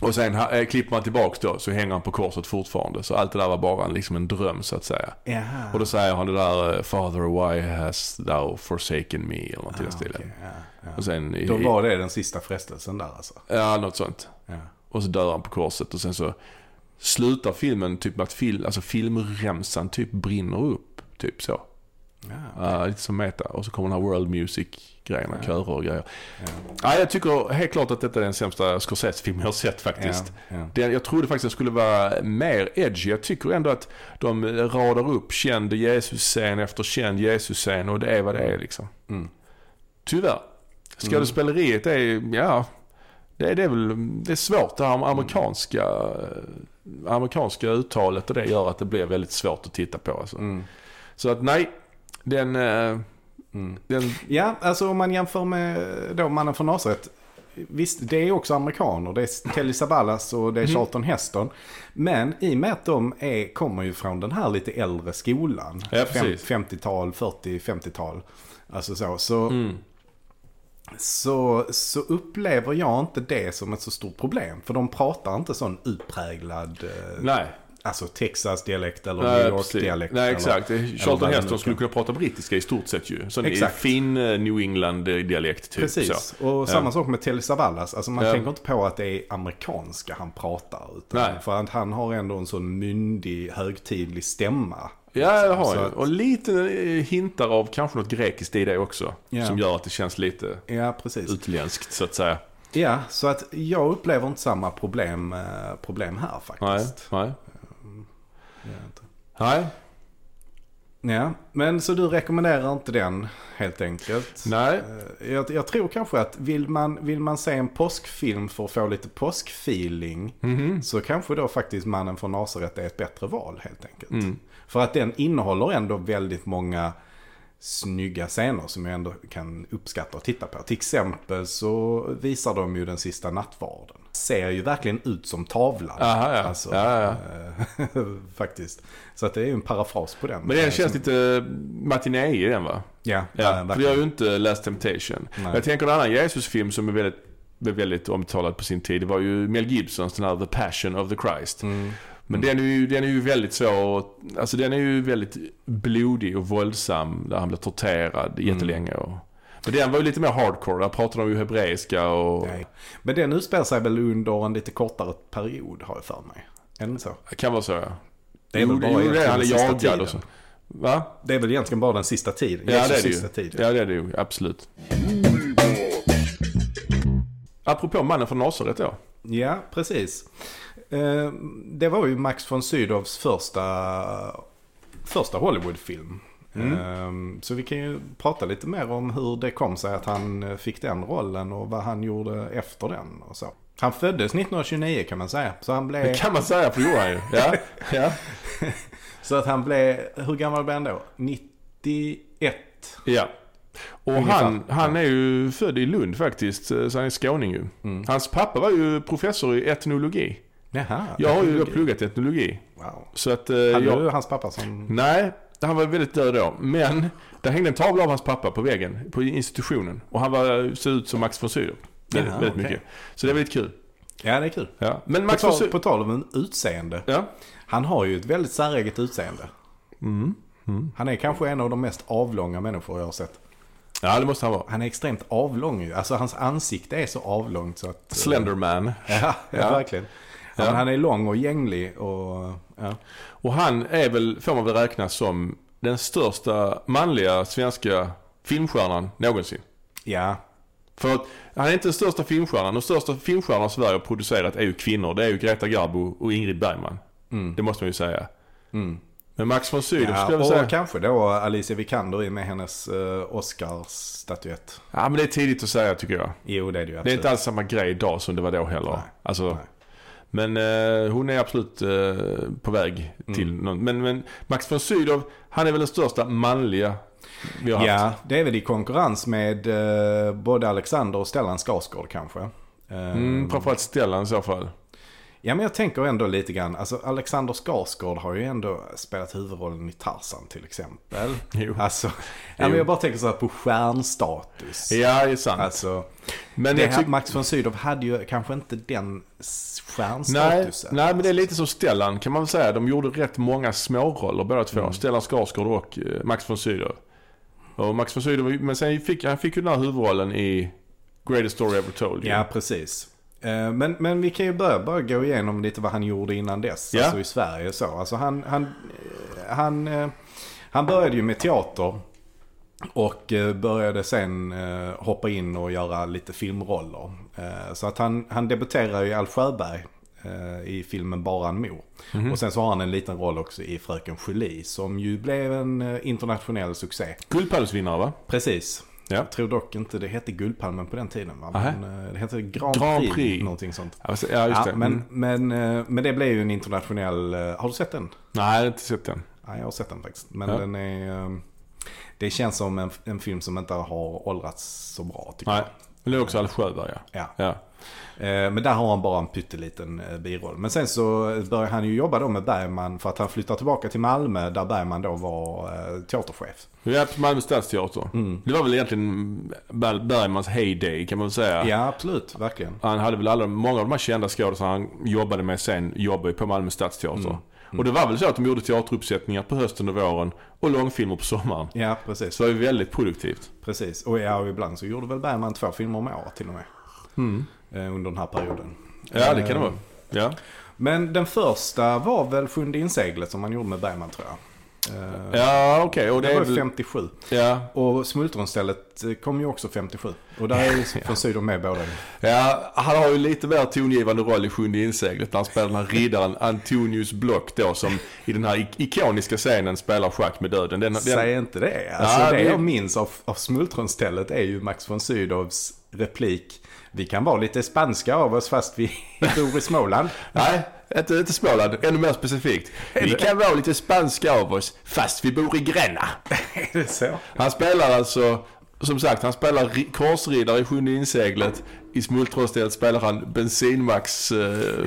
Och sen eh, klipper man tillbaks då så hänger han på korset fortfarande. Så allt det där var bara en, liksom en dröm så att säga. Jaha. Och då säger han det där eh, Father why has thou forsaken me eller något i den Ah, stilen. okej, ja, ja. Och sen, Då var det den sista frestelsen där alltså? ja något sånt. Ja. Och så dör han på korset och sen så slutar filmen typ med att fil, alltså filmremsan typ brinner upp. Typ så. Ja. Ja, lite som meta. Och så kommer den här world music grejerna, Ja. körer och grejer. Ja. Ja, jag tycker helt klart att detta är den sämsta Scorsese-film jag har sett faktiskt. Ja. Den, jag trodde faktiskt att det skulle vara mer edgy. Jag tycker ändå att de radar upp känd Jesus-scen efter känd Jesus-scen och det är vad det är liksom. Mm. Tyvärr. Skådespeleriet är, ja, det är, det är väl, det är svårt det här amerikanska, amerikanska uttalet och det gör att det blir väldigt svårt att titta på alltså. Mm. Så att nej, den, eh, Mm. den Ja, alltså om man jämför med då Mannen från Nasaret. Visst, det är också amerikaner. Det är Telly Savalas och det är Mhm. Charlton Heston. Men i och med att de är, kommer ju från den här lite äldre skolan. Ja, precis. 50-tal, 40-50-tal. Alltså så. Så, mm. så, så upplever jag inte det som ett så stort problem. För de pratar inte sån utpräglad, eh, nej. Alltså Texas-dialekt eller Nej, New. York-dialekt. Nej, exakt. Charlton Heston skulle kunna prata brittiska i stort sett ju. Sån Exakt. fin New England-dialekt typ. Precis, Så. och samma sak med Telly Savalas. Alltså man Ja. tänker inte på att det är amerikanska han pratar. Utan Nej. För att han har ändå en sån myndig, högtidlig stämma. Ja, det har Så han Och lite eh, hintar av kanske något grekiskt i det också. Ja. Som gör att det känns lite Ja, precis. utländskt så att säga. Ja, så att jag upplever inte samma problem, eh, problem här Nej, faktiskt. nej. Ja, inte. Nej, Ja, men så du rekommenderar inte den helt enkelt? nej. Eh, Jag, jag tror kanske att vill man, vill man se en påskfilm för att få lite påskfeeling Mhm. så kanske då faktiskt Mannen från Nasaret är ett bättre val helt enkelt. Mm. För att den innehåller ändå väldigt många snygga scener som jag ändå kan uppskatta och titta på. Till exempel så visar de ju den sista nattvarden. Ser ju verkligen ut som tavlan. Aha, ja. Alltså, Ja, ja. *laughs* faktiskt. Så att det är ju en parafras på den. Men den Eh, känns som- lite matiné i den va? Ja, Ja, för vi har ju inte Last Temptation. Nej. Jag tänker en annan Jesusfilm som är väldigt, blev väldigt omtalad på sin tid. Det var ju Mel Gibsons den här The Passion of the Christ. Mm. Men den är, ju, den är ju väldigt svår, alltså den är ju väldigt blodig och våldsam. Där han blir torterad Mm. jättelänge. Och, men den var ju lite mer hardcore. Där pratade de ju hebreiska och... Nej. Men den utspelar sig väl under en lite kortare period har jag för mig. Inte så? Det kan vara så ja. Det är väl bara jo, det är egentligen han är den sista jagad tiden. och så. Va? Det är väl egentligen bara den sista tiden. Ja det är det ju. tid. Ja det är det ju, absolut. Apropå mannen från Nasaret då. Ja, precis. Eh, Det var ju Max von Sydows första, första Hollywoodfilm. Mm. Eh, Så vi kan ju prata lite mer om hur det kom sig att han eh, fick den rollen och vad han gjorde efter den och så. Han föddes 1929 kan man säga. Så han blev... Det kan man säga för det gjorde han ju. Ja, ja. *laughs* Så att han blev, hur gammal blev han då? 91? ja. Och Ungefär. han, han är ju född i Lund faktiskt, så han är skåning ju. Mm. Hans pappa var ju professor i etnologi. Jaha. Jag har ju pluggat etnologi. Wow. Så att eh, Hade jag... du hans pappa som... Nej, han var väldigt död då. Men det hängde en tavla av hans pappa på väggen på institutionen. Och han var, såg ut som Max von Sydow. Väldigt, Jaha, väldigt okej. mycket. Så det är väldigt kul. Ja, det är kul. Ja. Men På Max von tal, på tal om en utseende. Ja. Han har ju ett väldigt säreget utseende. Mm. Mm. Han är kanske en av de mest avlånga människor jag har sett. ja, det måste han vara. Han är extremt avlång ju. Alltså hans ansikte är så avlångt så att... Slenderman. Ja, ja, Ja. verkligen. Ja. Han är lång och gänglig och... Ja. Och han är väl, får man väl räkna som den största manliga svenska filmstjärnan någonsin. ja. För att han är inte den största filmstjärnan. De största filmstjärnorna Sverige har producerat är ju kvinnor. Det är ju Greta Garbo och Ingrid Bergman. Mm. Det måste man ju säga. Mm. Men Max von Sydow Ja, skulle jag och säga. kanske då Alicia Vikander i med hennes uh, Oscars-statyett. Ja men det är tidigt att säga tycker jag. Jo, det är det ju Det är absolut. inte alls samma grej idag som det var då heller. Nej. Alltså, Nej. Men eh, hon är absolut eh, på väg till Mm. någon. Men, men Max von Sydow, han är väl den största manliga vi har haft. Ja, det är väl i konkurrens med eh, både Alexander och Stellan Skarsgård kanske. Mm, framförallt Stellan i så fall. Ja, men jag tänker ändå lite grann. Alltså Alexander Skarsgård har ju ändå spelat huvudrollen i Tarzan till exempel. *laughs* Jo. Alltså, Jo. men jag bara tänker så här på stjärnstatus. Ja, det är sant. Alltså, men det här. Max von Sydow hade ju kanske inte den s- Nej, stjärnstatusen. nej, men det är lite som Stellan kan man väl säga. De gjorde rätt många småroller båda två. Mm. Stellan Skarsgård och eh, Max von Sydow. Och Max von Sydow, men sen fick han fick ju den här huvudrollen i Greatest Story Ever Told. Ja, precis. Eh, Men, men vi kan ju börja bara gå igenom lite vad han gjorde innan dess. Ja. Alltså i Sverige så. Alltså han, han, eh, han, eh, han började ju med teater. Och började sen hoppa in och göra lite filmroller. Så att han, han debuterar i Alf Sjöberg i filmen Bara en mor. Mhm. Och sen så har han en liten roll också i Fröken Julie som ju blev en internationell succé. Guldpallsvinnare va? Precis. Ja. Jag tror dock inte det hette Guldpalmen på den tiden va? Men, eh, det hette Grand, Grand Prix, någonting sånt. Ja, just det. Ja, men, Mm. men, eh, men det blev ju en internationell... eh, Har du sett den? Nej, jag har inte sett den. Ja, jag har sett den faktiskt. Men Ja. den är... Det känns som en, en film som inte har åldrats så bra tycker Nej. jag. Men det är också Alf Sjöberg ja. Ja. ja. Eh, Men där har han bara en pytteliten eh, biroll. Men sen så börjar han ju jobba då med Bergman för att han flyttar tillbaka till Malmö där Bergman då var eh, teaterchef. Är på Malmö Stadsteater. Mm. Det var väl egentligen Ber- Bergmans heyday kan man väl säga. Ja, absolut. Verkligen. Han hade väl alla, många av de här kända skådisarna han jobbade med sen jobbade på Malmö Stadsteater. Mm. Och det var väl så att de gjorde teateruppsättningar på hösten och våren och långfilmer på sommaren. Ja, precis. Så det var ju väldigt produktivt. Precis. Och ja, och ibland så gjorde väl Bergman två filmer om året till och med. Eh, Under den här perioden. Ja, det kan det Eh, vara. Ja. Men den första var väl Sjunde inseglet som man gjorde med Bergman tror jag. Eh, Ja, okej. Och det, Det var väl... 57. Ja. Och Smultronstället eh, kom ju också 57. Och där är von *laughs* Sydow med båda. ja, han har ju lite mer tongivande roll i Sjunde inseglet när han spelar den här riddaren Antonius Block då som i den här ik- ikoniska scenen spelar schack med döden. Den, den, Säg inte det. Alltså Ja, det det- jag minns av, av Smultronstället är ju Max von Sydows replik. Vi kan vara lite spanska av oss fast vi *laughs* bor i Småland. Nej, inte, inte Småland. Ännu mer specifikt. Vi kan vara lite spanska av oss fast vi bor i Gränna. *laughs* är det så? Han spelar alltså, som sagt, han spelar ri- korsriddare i Sjunde inseglet. I Smultronstället spelar han bensinmax eh,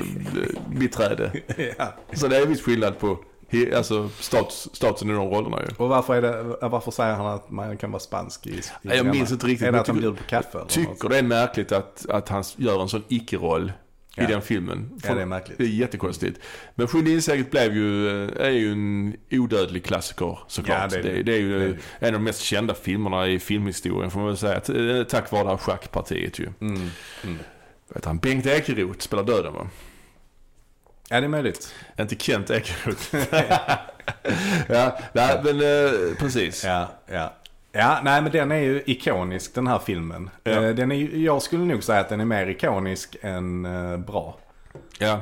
biträde. *laughs* ja. Så det är viss skillnad på he- alltså, stats, statusen i de rollerna ju. Och varför, är det, varför säger han att man kan vara spansk i, i Jag Gränna? minns inte riktigt, Är det att han bjuder på kaffe? Tycker det är märkligt att, att han gör en sån icke-roll i Ja. den filmen. Ja, det är märkligt. Det är jättekonstigt. Men Sjunde inseglet blev ju, eh, är ju en odödlig klassiker såklart. Ja, det är det. det, det är ju Det är en av de mest kända filmerna i filmhistorien får man väl säga. Eh, Tack vare det här schackpartiet ju. Mm. Mm. Vet han, Bengt Ekeroth spelar döden va? Ja, det är möjligt. Inte Kent Ekeroth. *laughs* ja, nej men eh, precis. Ja, ja. Ja, nej men den är ju ikonisk den här filmen. Ja. Eh, Den är, jag skulle nog säga att den är mer ikonisk än eh, bra. Ja,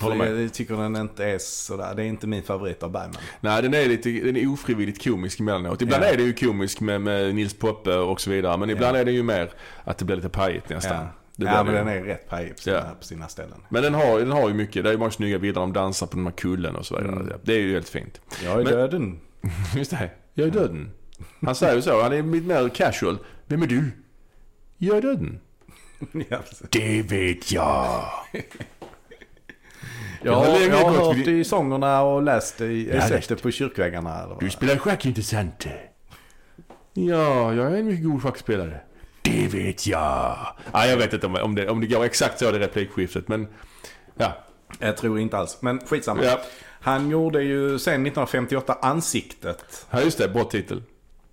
håller med. jag tycker den inte är sådär, det är inte min favorit av Bergman. Nej, den är lite, den är ofrivilligt komisk emellanåt. Ibland Ja. är det ju komisk med, med Nils Poppe och så vidare. Men ibland är det ju mer att det blir lite pajigt nästan. Ja, Det ja men den är rätt pajig på, sina- Ja. på sina ställen. Men den har, den har ju mycket. Det är ju många snygga bilder. De dansar på den här kullen och så vidare. Mm. Det är ju helt fint. Jag är Men- döden. *laughs* Just det. Jag är döden. Han säger ju så. Han är lite mer casual. Vem är du? Jag är döden. *laughs* ja. Det vet jag. jag, har har, jag har hört vid- det i sångerna och läst det, i- Ja, sett det på kyrkväggarna. Eller Du spelar schack inte sant? Ja, jag är en mycket god schackspelare. Det vet jag. Ja, jag vet inte om, om, det, om det går exakt så det replikskiftet, men ja. Jag tror inte alls, men skitsamma. Ja, Han gjorde ju sen 1958 Ansiktet. ja just det. Bra titel.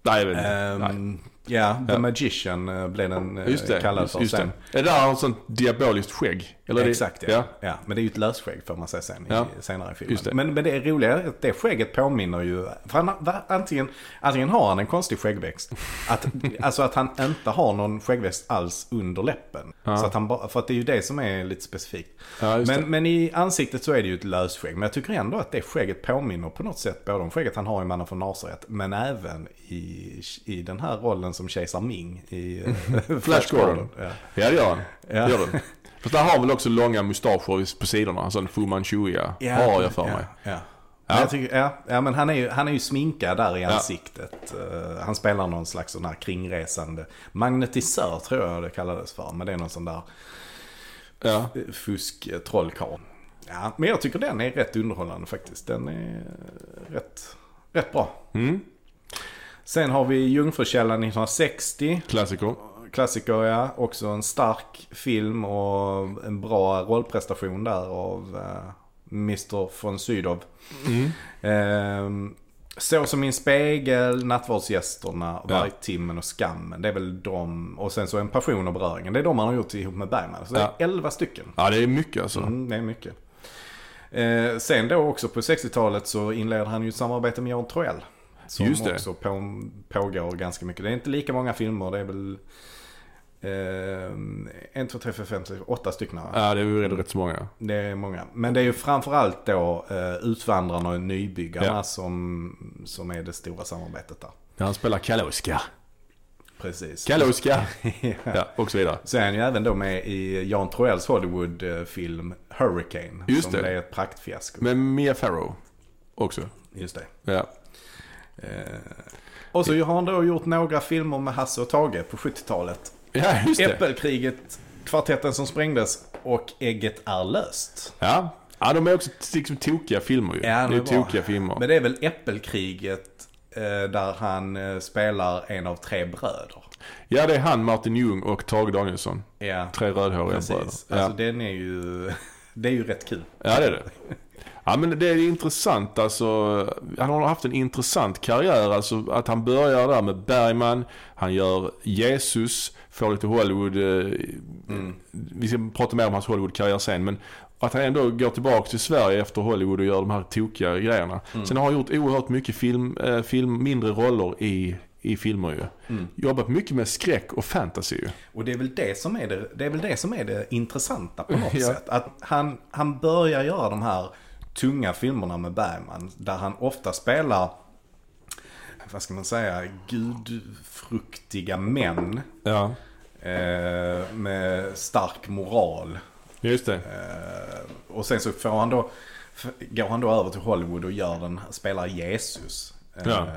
Nej, jag vet inte. Ehm, ja, The Ja. Magician eh, blev den eh, Just det. kallad för just sen. det. Är det där har sånt diaboliskt skägg? Eller det- Exakt ja. ja. ja. Men det är ju ett lösskägg får man säga sen Ja. i, senare i filmen. Det. Men, men det är roliga är att det skägget påminner ju... För han, antingen, antingen har han en konstig skäggväxt. *laughs* Att, alltså att han inte har någon skäggväxt alls under läppen. Ja. Så att han för att det är ju det som är lite specifikt. Ja, Men, det. men i ansiktet så är det ju ett lösskägg. Men jag tycker ändå att det skägget påminner på något sätt både om skägget han har i Mannen från Nasaret. Men även i, i den här rollen som kejsar Ming i eh, *laughs* Flash Gordon. Ja. Ja, det han. Ja. Fast där har väl också långa mustascher på sidorna. En sån Fu Manchuia har jag för mig. Ja, ja. Men jag tycker, ja, ja, men han är, ju, han är ju sminkad där i Ja. ansiktet. Eh, han spelar någon slags sån här kringresande magnetisör tror jag det kallades för. Men det är någon sån där Ja. eh, fusk eh, trollkarl. Ja, men jag tycker den är rätt underhållande faktiskt. Den är rätt, rätt bra. Mm. Sen har vi Jungfrukällan 1960. Klassiker. Klassiker ja. Också en stark film och en bra rollprestation där av uh, Mr von Sydow. Mm. Ehm, så som min spegel, Nattvardsgästerna, Ja. Vargtimmen och Skammen. Det är väl de. Och sen så En passion och beröringen. Det är de han har gjort ihop med Bergman. Så det är Ja. 11 stycken. Ja, det är mycket alltså. Mm, det är mycket. Eh, sen då också på 60-talet så inleder han ju ett samarbete med Jan Troell. Som Just det. också på, pågår ganska mycket. Det är inte lika många filmer. Det är väl eh, 1, 2, 3, 4, 5, 6, 8 stycken. Ja, det är ju rätt så många. Det är många. Men det är ju framförallt då eh, Utvandrarna och Nybyggarna Ja. som, som är det stora samarbetet där. När han spelar Kalauska. Precis. Kalauska. *laughs* ja. Ja, och så vidare. Så är han ju även då med i Jan Troells Hollywood-film Hurricane. Just som det. är ett praktfiasko. med Mia Farrow också. Just det. Ja. Eh, och så har han då gjort några filmer med Hasse och Tage på 70-talet. Ja, just det. Äppelkriget, Kvartetten som sprängdes och Ägget är löst. Ja. ja, de är också liksom tokiga filmer ju. Ja, de det är bra. tokiga filmer. Men det är väl Äppelkriget eh, där han eh, spelar en av tre bröder. Ja, det är han, Martin Ljung och Tage Danielsson. Ja, Tre rödhåriga bröder. precis. Ja. Alltså den är ju, *laughs* det är ju rätt kul. ja, det är det. Ja, men det är intressant alltså. Han har haft en intressant karriär. Alltså att han börjar där med Bergman. Han gör Jesus, får lite Hollywood. Eh, Mm. Vi ska prata mer om hans Hollywood-karriär sen. Men att han ändå går tillbaka till Sverige efter Hollywood och gör de här tokiga grejerna. Mm. Sen har han gjort oerhört mycket film, eh, film mindre roller i, i filmer ju. Mm. Jobbat mycket med skräck och fantasy ju. Och det är väl det som är det, det, är väl det, som är det intressanta på något *laughs* Ja. sätt. Att han, han börjar göra de här tunga filmerna med Bergman. Där han ofta spelar, vad ska man säga, gudfruktiga män. Ja, Eh, med stark moral. just det. Eh, och sen så får han då, går han då över till Hollywood och gör den, spelar Jesus. Eh, Ja.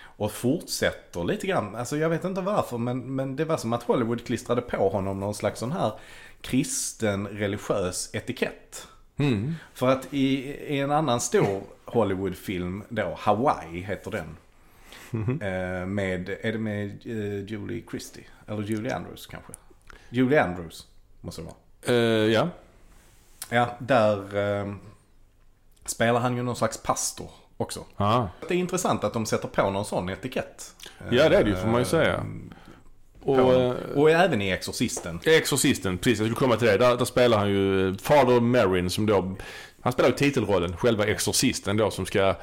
Och fortsätter lite grann, alltså jag vet inte varför men, men det var som att Hollywood klistrade på honom någon slags sån här kristen religiös etikett. Mm. För att i, i en annan stor Hollywoodfilm då, Hawaii heter den. Mhm. Eh, med, är det med eh, Julie Christie? Eller Julie Andrews kanske? Julie Andrews måste det vara. Eh, ja. Ja, där eh, spelar han ju någon slags pastor också. Ah. Det är intressant att de sätter på någon sån etikett. Ja, det är det ju, får man ju säga. Och, Och, även i Exorcisten. Exorcisten, precis. Jag skulle komma till det. Där, där spelar han ju Father Marin som då... Han spelar ju titelrollen, själva exorcisten då som ska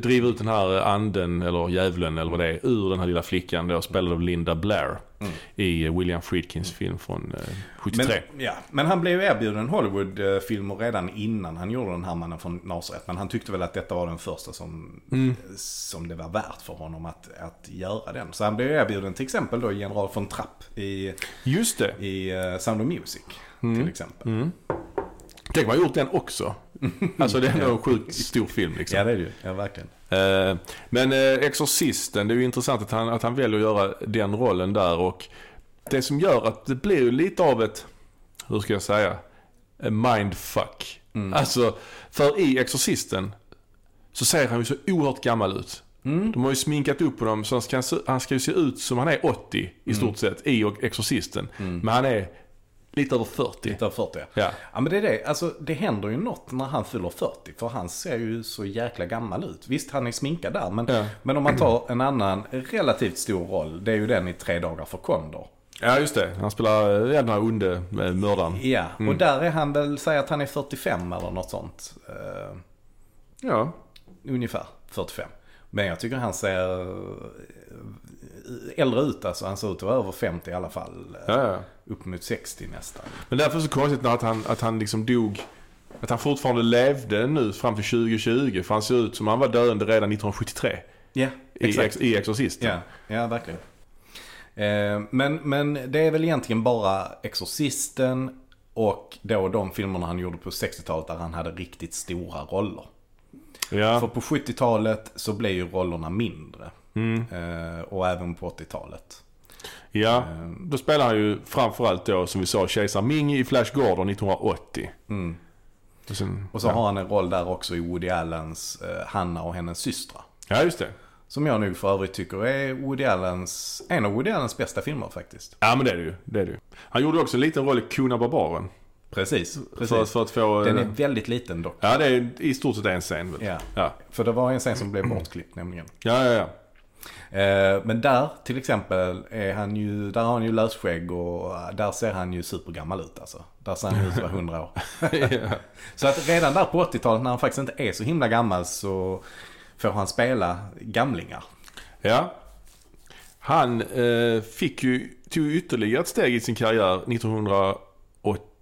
driva ut den här anden eller djävulen eller vad det är ur den här lilla flickan då spelad av Linda Blair i eh, William Friedkins film från eh, 73. Men, ja, men han blev ju erbjuden Hollywood-filmer redan innan han gjorde den här Mannen från Nasaret. Men han tyckte väl att detta var den första som, Mm. som det var värt för honom att, att göra den. Så han blev erbjuden till exempel då General von Trapp i, Just det. i eh, Sound of Music. Mm. Till exempel. Tänk man har gjort den också. *laughs* Alltså det är ändå en sjukt stor film liksom. Ja det är det ju. Ja verkligen. Eh, Men eh, Exorcisten, det är ju intressant att han, att han väljer att göra den rollen där och det som gör att det blir lite av ett, hur ska jag säga, mindfuck. Alltså, för i Exorcisten så ser han ju så oerhört gammal ut. De har ju sminkat upp honom så han ska, han ska ju se ut som han är 80 i stort sett i Exorcisten. Men han är lite över 40. Lite över 40 Ja. Ja men det är det, alltså det händer ju något när han fyller 40. För han ser ju så jäkla gammal ut. Visst han är sminkad där men, Ja. men om man tar en annan relativt stor roll. Det är ju den i Tre dagar för Kondor. Ja, just det. Han spelar eh, den här onde eh, mördaren. Ja, Mm. och där är han väl, säg att han är 45 eller något sånt. Eh, Ja. ungefär 45. Men jag tycker han ser eh, äldre ut alltså. Han ser ut att vara över 50 i alla fall. Ja, ja. Upp mot 60 nästan. Men därför är det så konstigt att han, att han liksom dog. Att han fortfarande levde nu fram till 2020. För han ser ut som han var döende redan 1973. Ja, I, exakt. ex, i Exorcisten. Ja, ja verkligen. Eh, men, men det är väl egentligen bara Exorcisten och då de filmerna han gjorde på 60-talet där han hade riktigt stora roller. Ja. För på 70-talet så blev ju rollerna mindre. Mm. Eh, och även på 80-talet. ja. Eh, Då spelar han ju framförallt då som vi sa Kejsar Ming i Flash Gordon 1980. mm. Och, sen, Och så ja. har han en roll där också i Woody Allens eh, Hanna och hennes systrar. ja, just det. Som jag nog för övrigt tycker är Woody Allens, en av Woody Allens bästa filmer faktiskt. Ja, men det är det ju. Det är det ju. Han gjorde också en liten roll i Kuna Barbaren. Precis, precis. För, för att få... Den är eh, väldigt liten dock. Ja, det är i stort sett en scen väl? Ja. Ja, För det var en scen som blev bortklippt nämligen. ja, ja. ja. Eh, men där till exempel är han ju, där har han ju lösskägg och där ser han ju supergammal ut alltså. Där ser han ut att vara 100 år. *laughs* ja. Så att redan där på 80-talet när han faktiskt inte är så himla gammal så får han spela gamlingar. Ja. Han eh, fick ju, tog ytterligare ett steg i sin karriär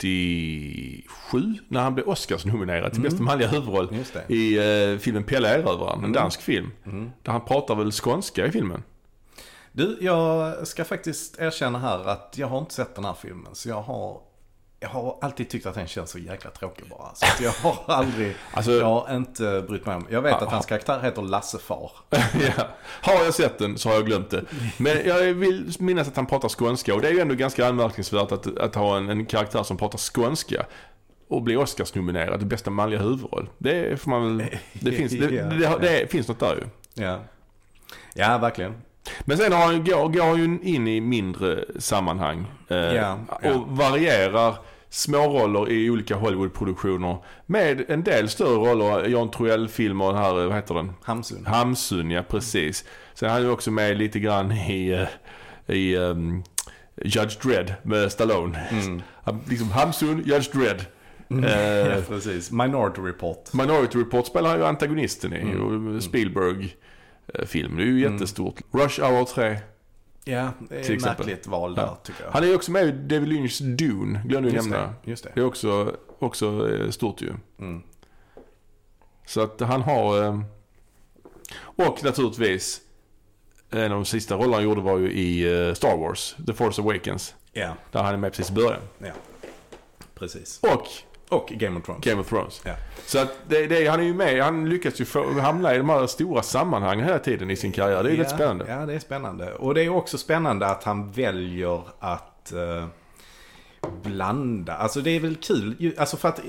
1987 när han blev Oscars-nominerad till bästa manliga huvudroll i eh, filmen Pelle Erövraren, en dansk film. Mm. Där han pratar väl skånska i filmen. Du, jag ska faktiskt erkänna här att jag har inte sett den här filmen. Så jag har, jag har alltid tyckt att den känns så jäkla tråkig bara. Så jag har *laughs* aldrig, Alltså- jag har inte brytt mig om. Jag vet att hans karaktär heter Lasse Far. *laughs* ja. Har jag sett den så har jag glömt det. Men jag vill minnas att han pratar skånska och det är ju ändå ganska anmärkningsvärt att, att ha en, en karaktär som pratar skånska och bli Oscars-nominerad till bästa manliga huvudroll. Det får man väl... *laughs* Det finns, det, det, det, det finns något där ju. Ja, ja verkligen. Men sen har han, går, går han ju in i mindre sammanhang. Eh, Ja, ja. Och varierar småroller i olika Hollywood-produktioner. Med en del större roller. John Troell-filmer, här, vad heter den? Hamsun. Hamsun, ja precis. Sen är han ju också med lite grann i, eh, i um, Judge Dredd med Stallone. Mm. *laughs* Liksom Hamsun, Judge Dredd. Eh, *laughs* Ja, precis. Minority Report. Minority Report spelar han ju antagonisten i. Mm. Och Spielberg-film. Det är ju jättestort. Rush Hour 3. Ja, det är ett märkligt val där Ja. tycker jag. Han är ju också med i David Lynchs Dune, glömde just, nämna. det, just det. Det är också, också eh, stort ju. Mm. Så att han har... eh, Och naturligtvis, en av de sista rollerna han gjorde var ju i eh, Star Wars, The Force Awakens. Ja, Där han är med precis i början. ja. Precis. Och Och Game of Thrones. Game of Thrones. Ja. Så att det, det, han är ju med, han lyckas ju få, hamna i de här stora sammanhangen hela tiden i sin karriär. Det är ju ja, rätt spännande. Ja, det är spännande. Och det är också spännande att han väljer att eh, blanda. Alltså det är väl kul. Alltså för att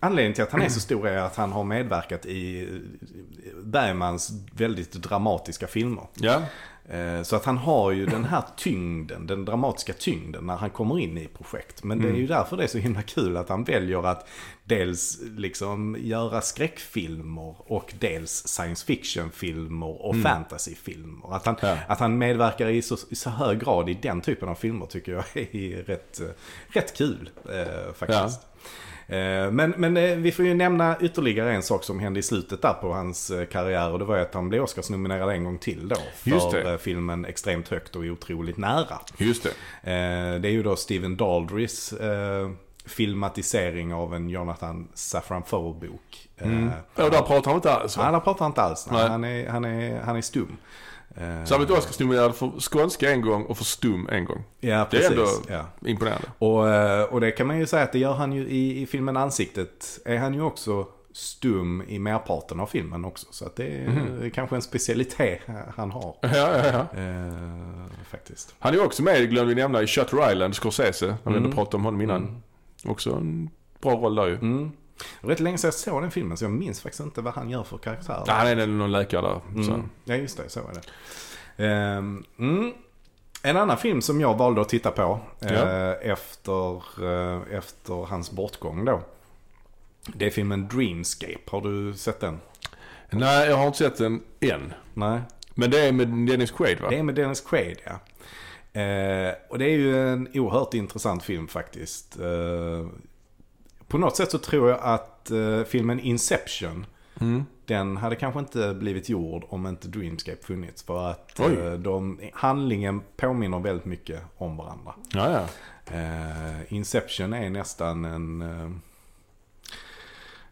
anledningen till att han är så stor är att han har medverkat i eh, Bergmans väldigt dramatiska filmer. Ja, Så att han har ju den här tyngden, den dramatiska tyngden när han kommer in i projekt. Men det är ju därför det är så himla kul att han väljer att dels liksom göra skräckfilmer och dels science fiction-filmer och fantasyfilmer. Att han, Ja. att han medverkar i så, i så hög grad i den typen av filmer tycker jag *laughs* är rätt, eh, rätt kul eh, faktiskt. Eh, Men, men eh, vi får ju nämna ytterligare en sak som hände i slutet där på hans eh, karriär. Och det var ju att han blev Oscarsnominerad en gång till då. För eh, filmen Extremt högt och otroligt nära. just det. Eh, Det är ju då Steven Daldrys eh, filmatisering av en Jonathan Safran Foer-bok. Mm. Eh, Och där pratar han inte alls Han pratar inte alls. Nej. Nej. Han, är, han, är, han är stum. Så han blev Oscarsnominerad för skånska en gång och för stum en gång. Ja, Det är precis. ändå Ja. imponerande. Och, eh, och det kan man ju säga att det gör han ju i, i filmen Ansiktet. Är han ju också stum i merparten av filmen också. Så att det är Mhm. kanske en specialitet han har. Ja, ja, ja. Eh, faktiskt. Han är också med, glömde vi nämna, i Shutter Island, Scorsese. När vi Mm. ändå pratade om honom innan. Också en bra roll där ju. Mm. Det rätt länge sedan jag såg den filmen så jag minns faktiskt inte vad han gör för karaktär. Ja, han är någon läkare där. Så. Mm. Ja, just det. Så är det. Ehm, mm. En annan film som jag valde att titta på eh, Ja. efter, eh, efter hans bortgång då. Det är filmen Dreamscape. Har du sett den? Nej, jag har inte sett den än. Nej. Men det är med Dennis Quaid va? Det är med Dennis Quaid ja. Eh, och det är ju en oerhört intressant film faktiskt. Eh, på något sätt så tror jag att eh, filmen Inception, Mm. den hade kanske inte blivit gjord om inte Dreamscape funnits. För att eh, de, handlingen påminner väldigt mycket om varandra. Ja, ja. Eh, Inception är nästan en...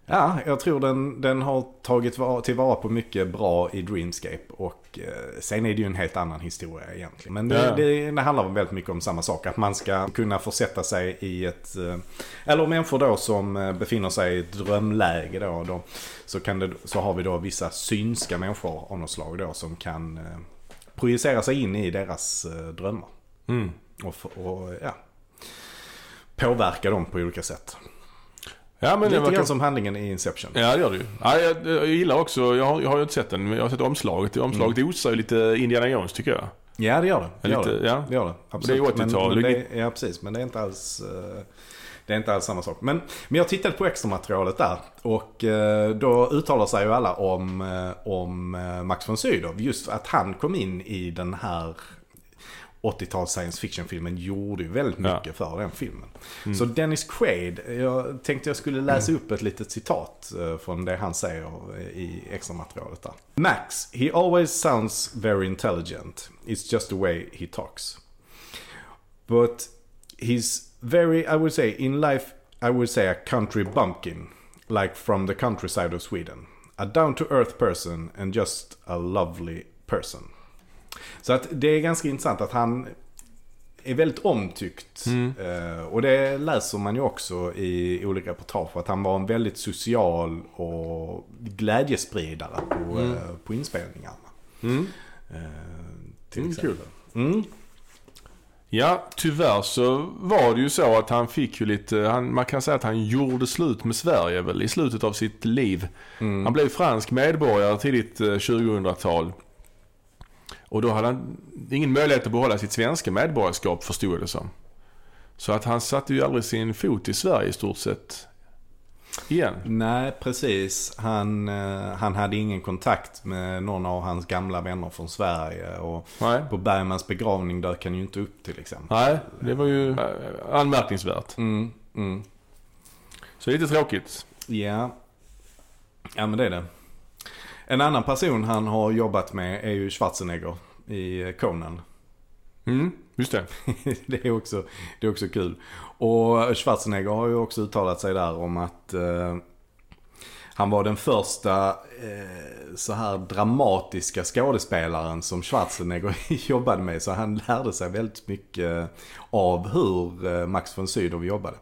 Ja, jag tror den, den har tagit va- tillvara på mycket bra i Dreamscape. Och eh, sen är det ju en helt annan historia egentligen. Men det, Ja. det, det handlar väldigt mycket om samma sak. Att man ska kunna försätta sig i ett... Eh, eller människor då som eh, befinner sig i ett drömläge då. då så, kan det, så har vi då vissa synska människor av något slag då som kan eh, projicera sig in i deras eh, drömmar. Mm. Och, och ja, påverka dem på olika sätt. Ja, men det Lite grann som handlingen i Inception. Ja, det gör det ju. Ja, jag, jag gillar också, jag har, jag har ju inte sett den, men jag har sett omslaget. Omslaget osar ju lite Indiana Jones tycker jag. Ja, det gör det. Det gör Lite, det. ja. det, gör det. Det är ju Absolut. 80-tal. Men, men det, ja, precis. Men det är inte alls... eh, Det är inte alls samma sak. Men, men jag tittade på extra materialet där. Och eh, då uttalar sig ju alla om, eh, om Max von Sydow. Just att han kom in i den här 80-tals science fiction-filmen gjorde ju väldigt Ja. mycket för den filmen. Så Dennis Quaid, jag tänkte jag skulle läsa upp ett litet citat eh, från det han säger i extra materialet där. Max, he always sounds very intelligent. It's just the way he talks. But he's very, I would say, in life, I would say a country bumpkin. Like from the countryside of Sweden. A down to earth person and just a lovely person. Så att det är ganska intressant att han är väldigt omtyckt. Eh, och det läser man ju också i olika reportage. Att han var en väldigt social och glädjespridare på, eh, på inspelningarna. Mm. Eh, till Mm, exempel. Mm. Ja, tyvärr så var det ju så att han fick ju lite, han, man kan säga att han gjorde slut med Sverige väl i slutet av sitt liv. Mm. Han blev fransk medborgare tidigt eh, 2000-tal. Och då hade han ingen möjlighet att behålla sitt svenska medborgarskap förstod det som. Så att han satte ju aldrig sin fot i Sverige i stort sett. Igen. Nej, precis. Han, eh, han hade ingen kontakt med någon av hans gamla vänner från Sverige. Och Nej. på Bergmans begravning dök han ju inte upp till exempel. Nej, det var ju eh, anmärkningsvärt. Mm, mm. Så lite tråkigt. Ja. ja, men det är det. En annan person han har jobbat med är ju Schwarzenegger i eh, Conan. Mm, just det. *laughs* det, är också, det är också kul. Och Schwarzenegger har ju också uttalat sig där om att eh, han var den första eh, så här dramatiska skådespelaren som Schwarzenegger *laughs* jobbade med. Så han lärde sig väldigt mycket av hur eh, Max von Sydow jobbade.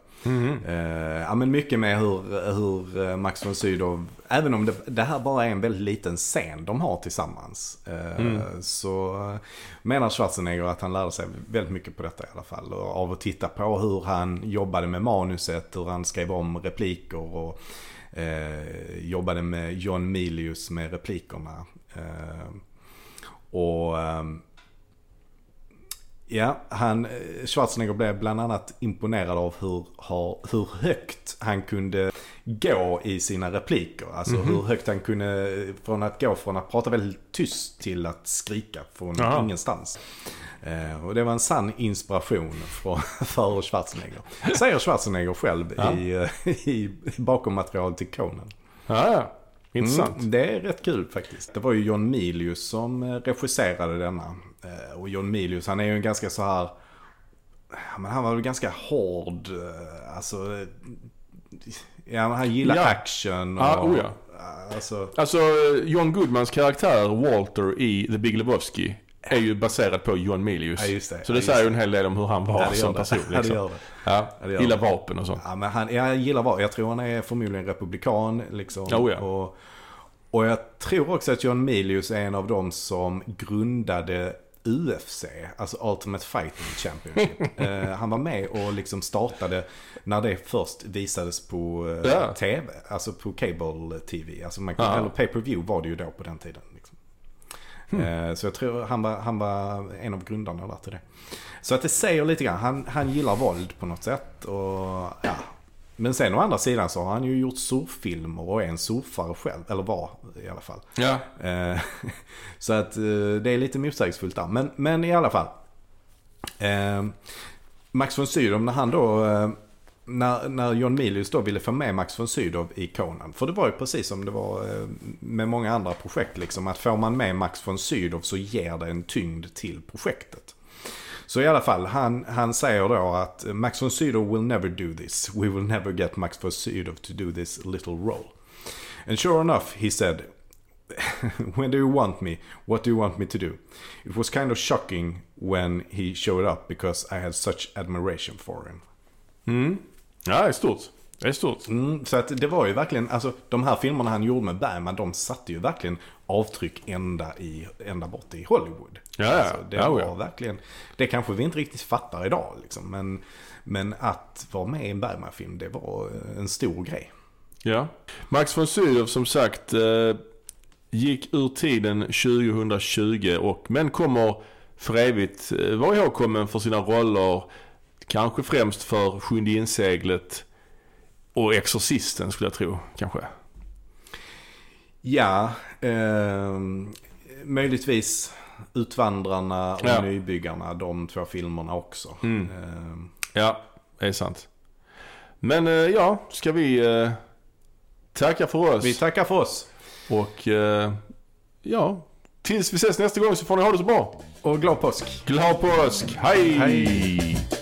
Eh, ja men mycket med hur, hur eh, Max von Sydow, även om det, det här bara är en väldigt liten scen de har tillsammans. Eh, Så eh, menar Schwarzenegger att han lärde sig väldigt mycket på detta i alla fall. Av att titta på hur han jobbade med manuset, hur han skrev om repliker och eh, jobbade med John Milius med replikerna. Och ehm, Ja, han, eh, Schwarzenegger blev bland annat imponerad av hur, hur högt han kunde gå i sina repliker. Alltså hur högt han kunde, från att gå från att prata väldigt tyst till att skrika från Jaha. ingenstans. Eh, och det var en sann inspiration för, *laughs* för Schwarzenegger. Säger Schwarzenegger själv Ja. i, eh, *laughs* i, bakom material till Conan. Ja, ja. Intressant. Mm, det är rätt kul faktiskt. Det var ju John Milius som eh, regisserade denna. Eh, Och John Milius han är ju en ganska så här... Men han var väl ganska hård. eh, Alltså... Ja, han gillar Ja. action och... Ja, oh ja. Alltså, Alltså, John Goodmans karaktär Walter i The Big Lebowski är ju baserad på John Milius. Ja, det. Så Ja, det just säger ju en hel del om hur han var ja, som person. Ja, det Liksom. gör det. Ja, Ja, det gör gillar det. vapen och sånt. Ja, men han, jag gillar vad. Jag tror han är förmodligen republikan liksom. Oh, ja. och, och jag tror också att John Milius är en av dem som grundade UFC, alltså Ultimate Fighting Championship. *laughs* eh, han var med och liksom startade när det först visades på eh, Ja. TV, alltså på cable TV. Alltså man Ja. Eller pay per view var det ju då på den tiden. Liksom. Eh, så jag tror han var, han var en av grundarna där till det. Så att det säger lite grann, han, han gillar våld på något sätt. Och, ja. Men sen å andra sidan så har han ju gjort surffilmer och är en surfare själv. Eller var i alla fall. Ja. Eh, *laughs* så att eh, det är lite motsägelsefullt där. Men, men i alla fall. Max von Sydow när han då, när, när John Milius då ville få med Max von Sydow i Conan. För det var ju precis som det var eh, med många andra projekt liksom. Att får man med Max von Sydow så ger det en tyngd till projektet. Så i alla fall, han, han säger då att Max von Sydow will never do this. We will never get Max von Sydow to do this little role. And sure enough, he said, *laughs* when do you want me? What do you want me to do? It was kind of shocking when he showed up because I had such admiration for him. Mm. Ja, det är stort. Det är stort. Mm, så att det var ju verkligen, alltså de här filmerna han gjorde med Bergman, de satte ju verkligen avtryck ända, i, ända bort i Hollywood. Ja. Alltså, det Ja, var ja. verkligen, det kanske vi inte riktigt fattar idag liksom, men, men att vara med i en Bergman-film, det var en stor grej. Ja. Max von Sydow som sagt eh, gick ur tiden 2020 och men kommer för evigt eh, vara ihågkommen för sina roller. Kanske främst för Sjunde inseglet och Exorcisten skulle jag tro kanske. Ja, eh, möjligtvis Utvandrarna och Ja. Nybyggarna, de två filmerna också. Mm. Eh, Ja, det är sant. Men eh, ja, ska vi eh, tacka för oss. vi tackar för oss. Och eh, ja, tills vi ses nästa gång så får ni ha det så bra. Och glad påsk. Glad påsk. Hej! Hej.